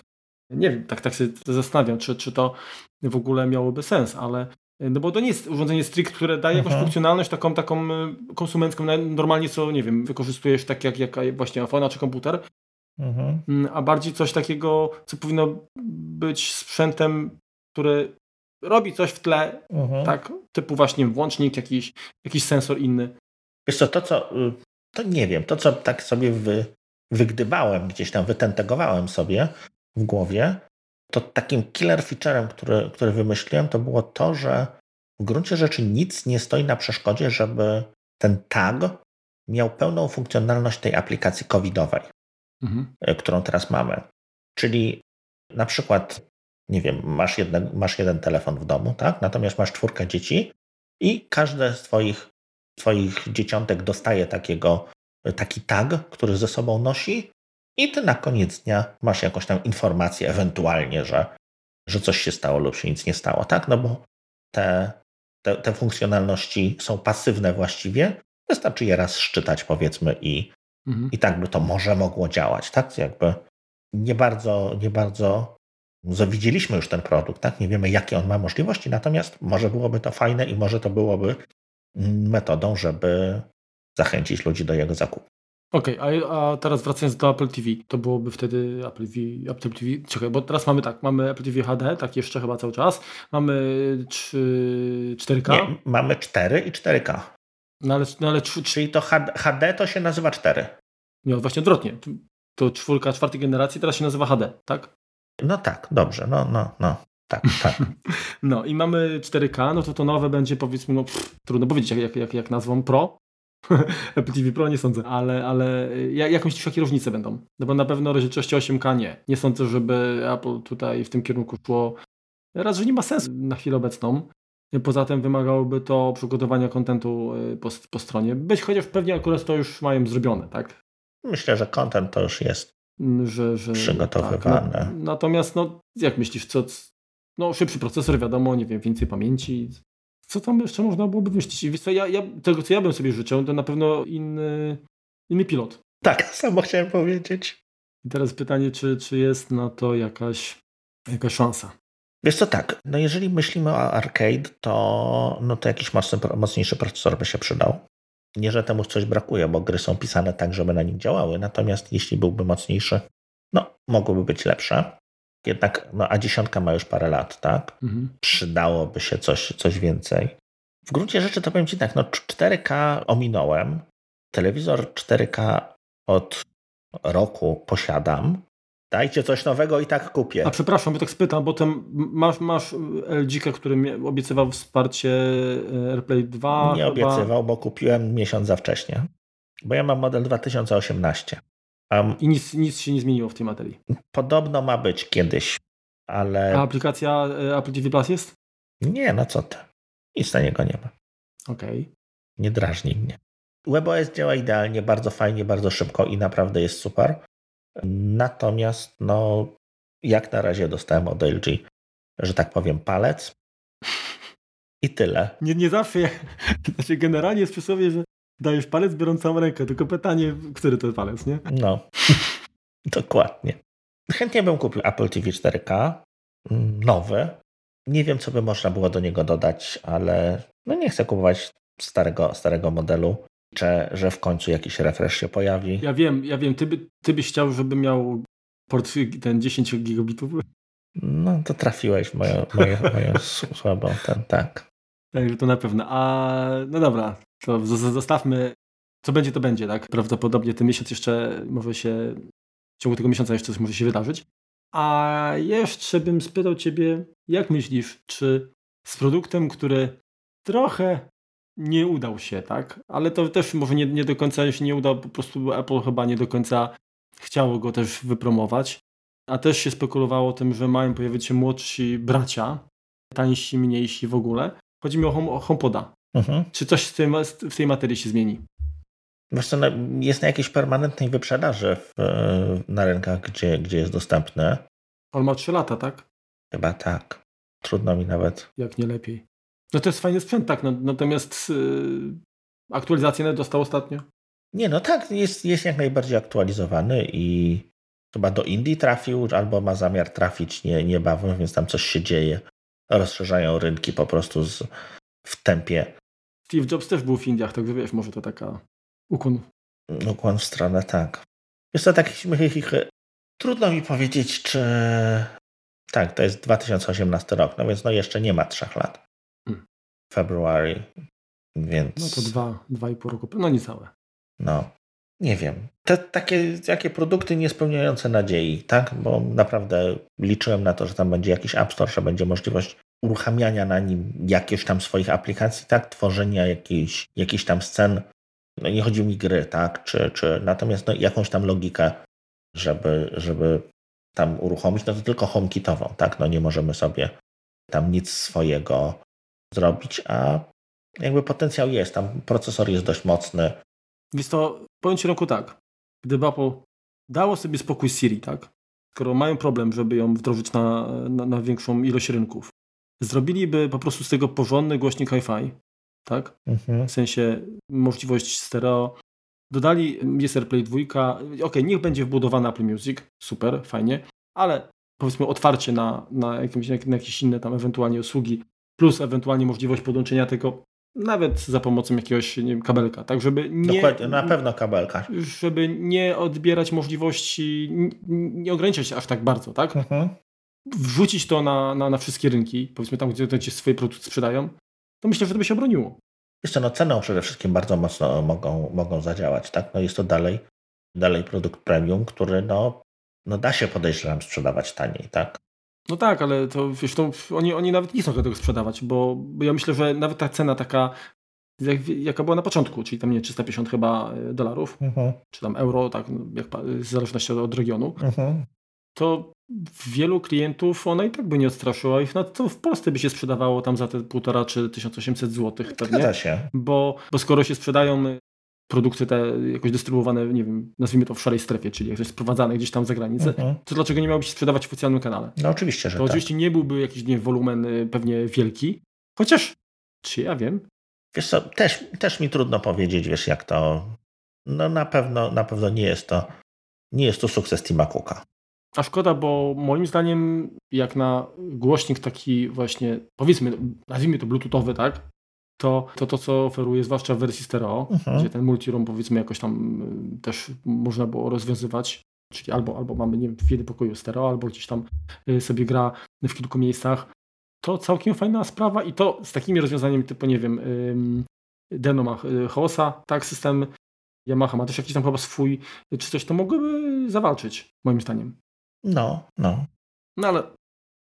Nie wiem, tak, tak sobie zastanawiam, czy, czy to w ogóle miałoby sens, ale no bo to nie jest urządzenie strict, które daje jakąś mhm. funkcjonalność taką, taką e, konsumencką, normalnie co, nie wiem, wykorzystujesz tak jak, jak właśnie iPhone czy komputer, mhm. Mm, a bardziej coś takiego, co powinno być sprzętem, który robi coś w tle, mhm. tak, typu właśnie włącznik, jakiś, jakiś sensor inny. Wiesz co, to co, y, to nie wiem, to co tak sobie wy, wygdybałem, gdzieś tam wytentegowałem sobie w głowie, to takim killer featurem, który, który wymyśliłem, to było to, że w gruncie rzeczy nic nie stoi na przeszkodzie, żeby ten tag miał pełną funkcjonalność tej aplikacji covidowej, mhm. Y, którą teraz mamy. Czyli na przykład, nie wiem, masz, jeden, masz jeden telefon w domu, tak? Natomiast masz czwórkę dzieci i każde z twoich Twoich dzieciątek dostaje takiego, taki tag, który ze sobą nosi, i ty na koniec dnia masz jakąś tam informację, ewentualnie, że, że coś się stało lub się nic nie stało, tak? No bo te, te, te funkcjonalności są pasywne właściwie. Wystarczy je raz szczytać, powiedzmy, i, mhm. i tak by to może mogło działać, tak? Jakby nie bardzo, nie bardzo widzieliśmy już ten produkt, tak? Nie wiemy, jakie on ma możliwości, natomiast może byłoby to fajne i może to byłoby metodą, żeby zachęcić ludzi do jego zakupu. Okej, okay, a, a, teraz wracając do Apple TV, to byłoby wtedy Apple TV, Apple TV, czekaj, bo teraz mamy tak, mamy Apple TV HD, tak jeszcze chyba cały czas, mamy 3, 4K. Nie, mamy 4 i 4K. No ale, no ale Czyli to HD to się nazywa 4. Nie, właśnie odwrotnie. To czwórka czwartej generacji teraz się nazywa HD, tak? No tak, dobrze, no, no, no. Tak, tak. No i mamy 4K, no to to nowe będzie powiedzmy, no pff, trudno powiedzieć jak, jak, jak nazwą Pro. Apple TV Pro nie sądzę, ale, ale jakąś dzisiaj różnice będą. No bo na pewno rozdzielczości 8K nie. Nie sądzę, żeby Apple tutaj w tym kierunku szło. Raz, że nie ma sensu na chwilę obecną. Poza tym wymagałoby to przygotowania kontentu y, po, po stronie. Być chociaż pewnie akurat to już mają zrobione, tak? Myślę, że kontent to już jest że, że, przygotowywany. Tak, no, natomiast no, jak myślisz, co, no, szybszy procesor, wiadomo, nie wiem, więcej pamięci. Co tam jeszcze można byłoby wymyślić? Wiesz co, ja, ja, tego, co ja bym sobie życzył, to na pewno inny, inny pilot. Tak, samo chciałem powiedzieć. I teraz pytanie, czy, czy jest na to jakaś, jakaś szansa? Wiesz co, tak, no jeżeli myślimy o arcade, to, no to jakiś mocny, mocniejszy procesor by się przydał. Nie, że temu coś brakuje, bo gry są pisane tak, żeby na nim działały, natomiast jeśli byłby mocniejszy, no mogłoby być lepsze. Jednak no, A10 ma już parę lat, tak? Mhm. Przydałoby się coś, coś więcej. W gruncie rzeczy to powiem Ci tak, no 4K ominąłem. Telewizor 4K od roku posiadam. Dajcie coś nowego i tak kupię. A przepraszam, bo tak spytam, bo ten masz, masz LG, który obiecywał wsparcie e, AirPlay 2? Nie chyba... obiecywał, bo kupiłem miesiąc za wcześnie. Bo ja mam model 2018. Um, I nic, nic się nie zmieniło w tej materii. Podobno ma być kiedyś, ale. A aplikacja e, Apple TV Plus jest? Nie, no co ty. Nic na niego nie ma. Okej. Okay. Nie drażnij mnie. WebOS działa idealnie, bardzo fajnie, bardzo szybko i naprawdę jest super. Natomiast, no, jak na razie dostałem od LG, że tak powiem, palec. I tyle. Nie, nie zawsze. Znaczy, generalnie jest przysłowie, że dajesz palec, biorąc całą rękę. Tylko pytanie, który to jest palec, nie? No, dokładnie. Chętnie bym kupił Apple TV 4K, mm, nowy. Nie wiem, co by można było do niego dodać, ale no nie chcę kupować starego, starego modelu. Liczę, że w końcu jakiś refresh się pojawi. Ja wiem, ja wiem. Ty, by, ty byś chciał, żeby miał port ten 10 gigabitów? No, to trafiłeś w moją, moją, moją słabą, ten, tak. Także to na pewno. A no dobra, to zostawmy, co będzie, to będzie, tak? Prawdopodobnie ten miesiąc jeszcze może się, w ciągu tego miesiąca jeszcze coś może się wydarzyć. A jeszcze bym spytał Ciebie, jak myślisz, czy z produktem, który trochę nie udał się, tak? Ale to też może nie, nie do końca się nie udał, po prostu Apple chyba nie do końca chciało go też wypromować. A też się spekulowało o tym, że mają pojawić się młodsi bracia, tańsi, mniejsi w ogóle. Chodzi mi o, o HomePoda. Mhm. Czy coś w tej, w tej materii się zmieni? Wiesz no, jest na jakiejś permanentnej wyprzedaży w, na rynkach, gdzie, gdzie jest dostępny. On ma 3 lata, tak? Chyba tak. Trudno mi nawet. Jak nie lepiej. No to jest fajny sprzęt, tak. No, natomiast yy, aktualizację dostał ostatnio. Nie, no tak, jest, jest jak najbardziej aktualizowany i chyba do Indii trafił, albo ma zamiar trafić nie, niebawem, więc tam coś się dzieje. Rozszerzają rynki po prostu z, w tempie. Steve Jobs też był w Indiach, także wiesz, może to taka ukłon. Ukłon w stronę, tak. Jest to takich trudno mi powiedzieć, czy tak, to jest 2018 rok, no więc no jeszcze nie ma trzech lat. Hmm. February, więc... No to dwa, dwa i pół roku, no niecałe. No, nie wiem. Te takie, takie produkty niespełniające nadziei, tak? Bo naprawdę liczyłem na to, że tam będzie jakiś App Store, że będzie możliwość uruchamiania na nim jakieś tam swoich aplikacji, tak? Tworzenia jakiejś, jakichś tam scen. No nie chodzi mi gry, tak? Czy, czy natomiast no, jakąś tam logikę, żeby, żeby tam uruchomić, no to tylko HomeKitową, tak? No nie możemy sobie tam nic swojego zrobić, a jakby potencjał jest, tam procesor jest dość mocny, więc to powiem Ci roku tak, gdyby Apple dało sobie spokój Siri, tak? Skoro mają problem, żeby ją wdrożyć na, na, na większą ilość rynków, zrobiliby po prostu z tego porządny głośnik Wi-Fi, tak? Mhm. W sensie możliwość stereo. Dodali jest AirPlay 2, ok, niech będzie wbudowana Apple Music, super, fajnie, ale powiedzmy otwarcie na, na, jakieś, na jakieś inne tam ewentualnie usługi, plus ewentualnie możliwość podłączenia tego nawet za pomocą jakiegoś nie wiem, kabelka, tak żeby nie... Dokładnie, na pewno kabelka. Żeby nie odbierać możliwości, nie ograniczać aż tak bardzo, tak? Mhm. Wrzucić to na, na, na wszystkie rynki, powiedzmy tam, gdzie ci swoje produkty sprzedają, to myślę, że to by się obroniło. Jeszcze no ceną przede wszystkim bardzo mocno mogą, mogą zadziałać, tak? No jest to dalej, dalej produkt premium, który no, no da się podejrzewam sprzedawać taniej, tak? No tak, ale to wiesz, to oni, oni nawet nie chcą tego sprzedawać, bo, bo ja myślę, że nawet ta cena taka, jak, jaka była na początku, czyli tam nie 350 chyba e, dolarów, uh-huh. czy tam euro, tak, no, jak, w zależności od, regionu, uh-huh. To wielu klientów ona i tak by nie odstraszyła i na to w Polsce by się sprzedawało tam za te półtora czy 1800 zł pewnie. Zgadza się. Bo, bo skoro się sprzedają produkty te jakoś dystrybuowane, nie wiem, nazwijmy to w szarej strefie, czyli jakoś sprowadzane gdzieś tam za granicę, mhm. to dlaczego nie miałoby się sprzedawać w oficjalnym kanale? No oczywiście, że To tak. oczywiście nie byłby jakiś nie, wolumen y, pewnie wielki, chociaż czy ja wiem? Wiesz co, też, też mi trudno powiedzieć, wiesz, jak to, no na pewno, na pewno nie jest to, nie jest to sukces Tima Cooka. A szkoda, bo moim zdaniem, jak na głośnik taki właśnie, powiedzmy, nazwijmy to bluetoothowy, tak? to, to to, co oferuje, zwłaszcza w wersji stereo, mhm. gdzie ten multiroom powiedzmy jakoś tam y, też można było rozwiązywać, czyli albo, albo mamy nie wiem, w jednym pokoju stereo, albo gdzieś tam y, sobie gra w kilku miejscach. To całkiem fajna sprawa i to z takimi rozwiązaniami typu, nie wiem, Deno ma y, Hosa, tak, system Yamaha ma też jakiś tam chyba swój, czy coś, to mogłyby zawalczyć, moim zdaniem. No, no. No ale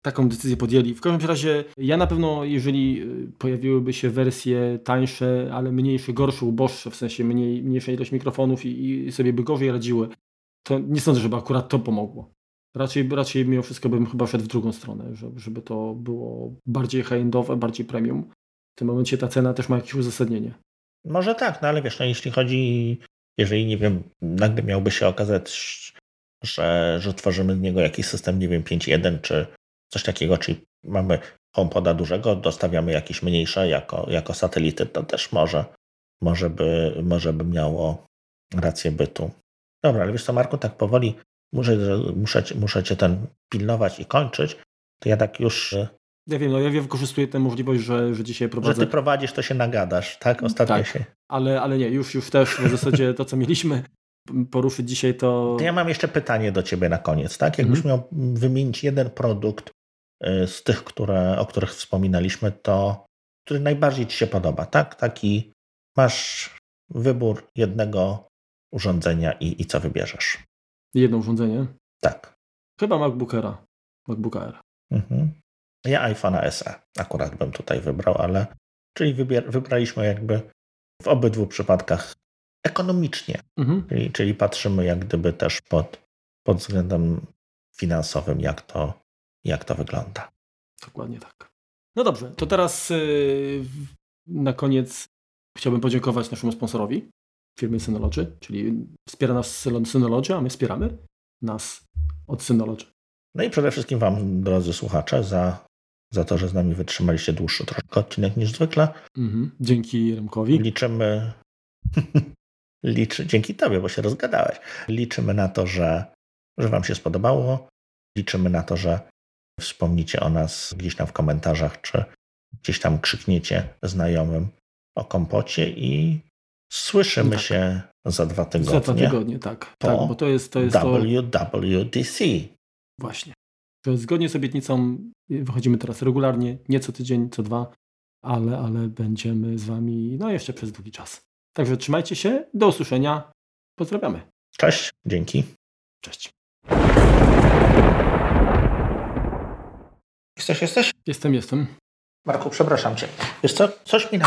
taką decyzję podjęli. W każdym razie ja na pewno, jeżeli y, pojawiłyby się wersje tańsze, ale mniejsze, gorsze, uboższe, w sensie mniej, mniejsza ilość mikrofonów i, i sobie by gorzej radziły, to nie sądzę, żeby akurat to pomogło. Raczej, raczej mimo wszystko bym chyba szedł w drugą stronę, żeby, żeby to było bardziej high-endowe, bardziej premium. W tym momencie ta cena też ma jakieś uzasadnienie. Może tak, no ale wiesz, no jeśli chodzi, jeżeli nie wiem, nagle miałby się okazać, że, że tworzymy z niego jakiś system, nie wiem, 5.1 czy coś takiego, czyli mamy HomePoda dużego, dostawiamy jakieś mniejsze jako, jako satelity, to też może, może, by, może by miało rację bytu. Dobra, ale wiesz co, Marku, tak powoli muszę, muszę, muszę cię ten pilnować i kończyć, to ja tak już... Ja wiem, no ja wykorzystuję tę możliwość, że, że dzisiaj prowadzę... Że ty prowadzisz, to się nagadasz, tak? Ostatnio tak, się... Ale, ale nie, już, już też w zasadzie to, co mieliśmy poruszyć dzisiaj, to... to ja mam jeszcze pytanie do ciebie na koniec, tak? Jakbyś mhm. miał wymienić jeden produkt, Y, z tych, które, o których wspominaliśmy, to który najbardziej Ci się podoba, tak? Taki masz wybór jednego urządzenia i, i co wybierzesz. Jedno urządzenie? Tak. Chyba MacBookera. MacBooka Air. Mhm. Ja iPhone'a SE akurat bym tutaj wybrał, ale czyli wybier- wybraliśmy jakby w obydwu przypadkach ekonomicznie. Mhm. Czyli, czyli patrzymy jak gdyby też pod, pod względem finansowym, jak to, jak to wygląda. Dokładnie tak. No dobrze, to teraz yy, na koniec chciałbym podziękować naszemu sponsorowi, firmie Synology, czyli wspiera nas Synology, a my wspieramy nas od Synology. No i przede wszystkim Wam, drodzy słuchacze, za, za to, że z nami wytrzymaliście dłuższy troszkę odcinek niż zwykle. Mhm. Dzięki Remkowi. Liczymy. Liczy, dzięki Tobie, bo się rozgadałeś. Liczymy na to, że, że Wam się spodobało. Liczymy na to, że wspomnicie o nas gdzieś tam w komentarzach, czy gdzieś tam krzykniecie znajomym o kompocie i słyszymy tak. się za dwa tygodnie. Za dwa tygodnie, tak. tak bo to jest, to jest WWDC. Właśnie. To zgodnie z obietnicą, wychodzimy teraz regularnie, nie co tydzień, co dwa, ale, ale będziemy z Wami no jeszcze przez długi czas. Także trzymajcie się, do usłyszenia. Pozdrawiamy. Cześć, dzięki. Cześć. Jesteś, jesteś? Jestem, jestem. Marku, przepraszam cię. Wiesz co, coś mi na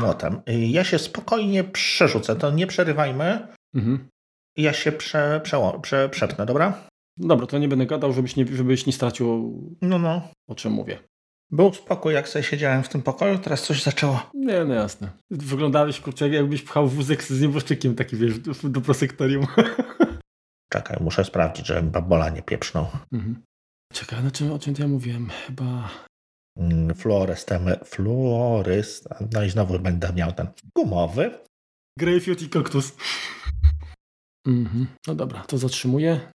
młotem. Ja się spokojnie przerzucę, to nie przerywajmy. Mhm. Ja się prze, prze, prze, przepnę, dobra? Dobra, to nie będę gadał, żebyś nie, żebyś nie stracił no, no. o czym mówię. Był spokój, jak sobie siedziałem w tym pokoju, teraz coś zaczęło. Nie, no jasne. Wyglądałeś, kurczę, jakbyś pchał wózek z nieboszczykiem taki, wiesz, do, do prosektorium. Czekaj, muszę sprawdzić, żebym babola nie pieprznął. Mhm. Czekaj, na czym, o czym ja mówiłem? Chyba... Mm, Florestemy, florist, no i znowu będę miał ten gumowy. Greyfield i kaktus. Mhm. No dobra, to zatrzymuję.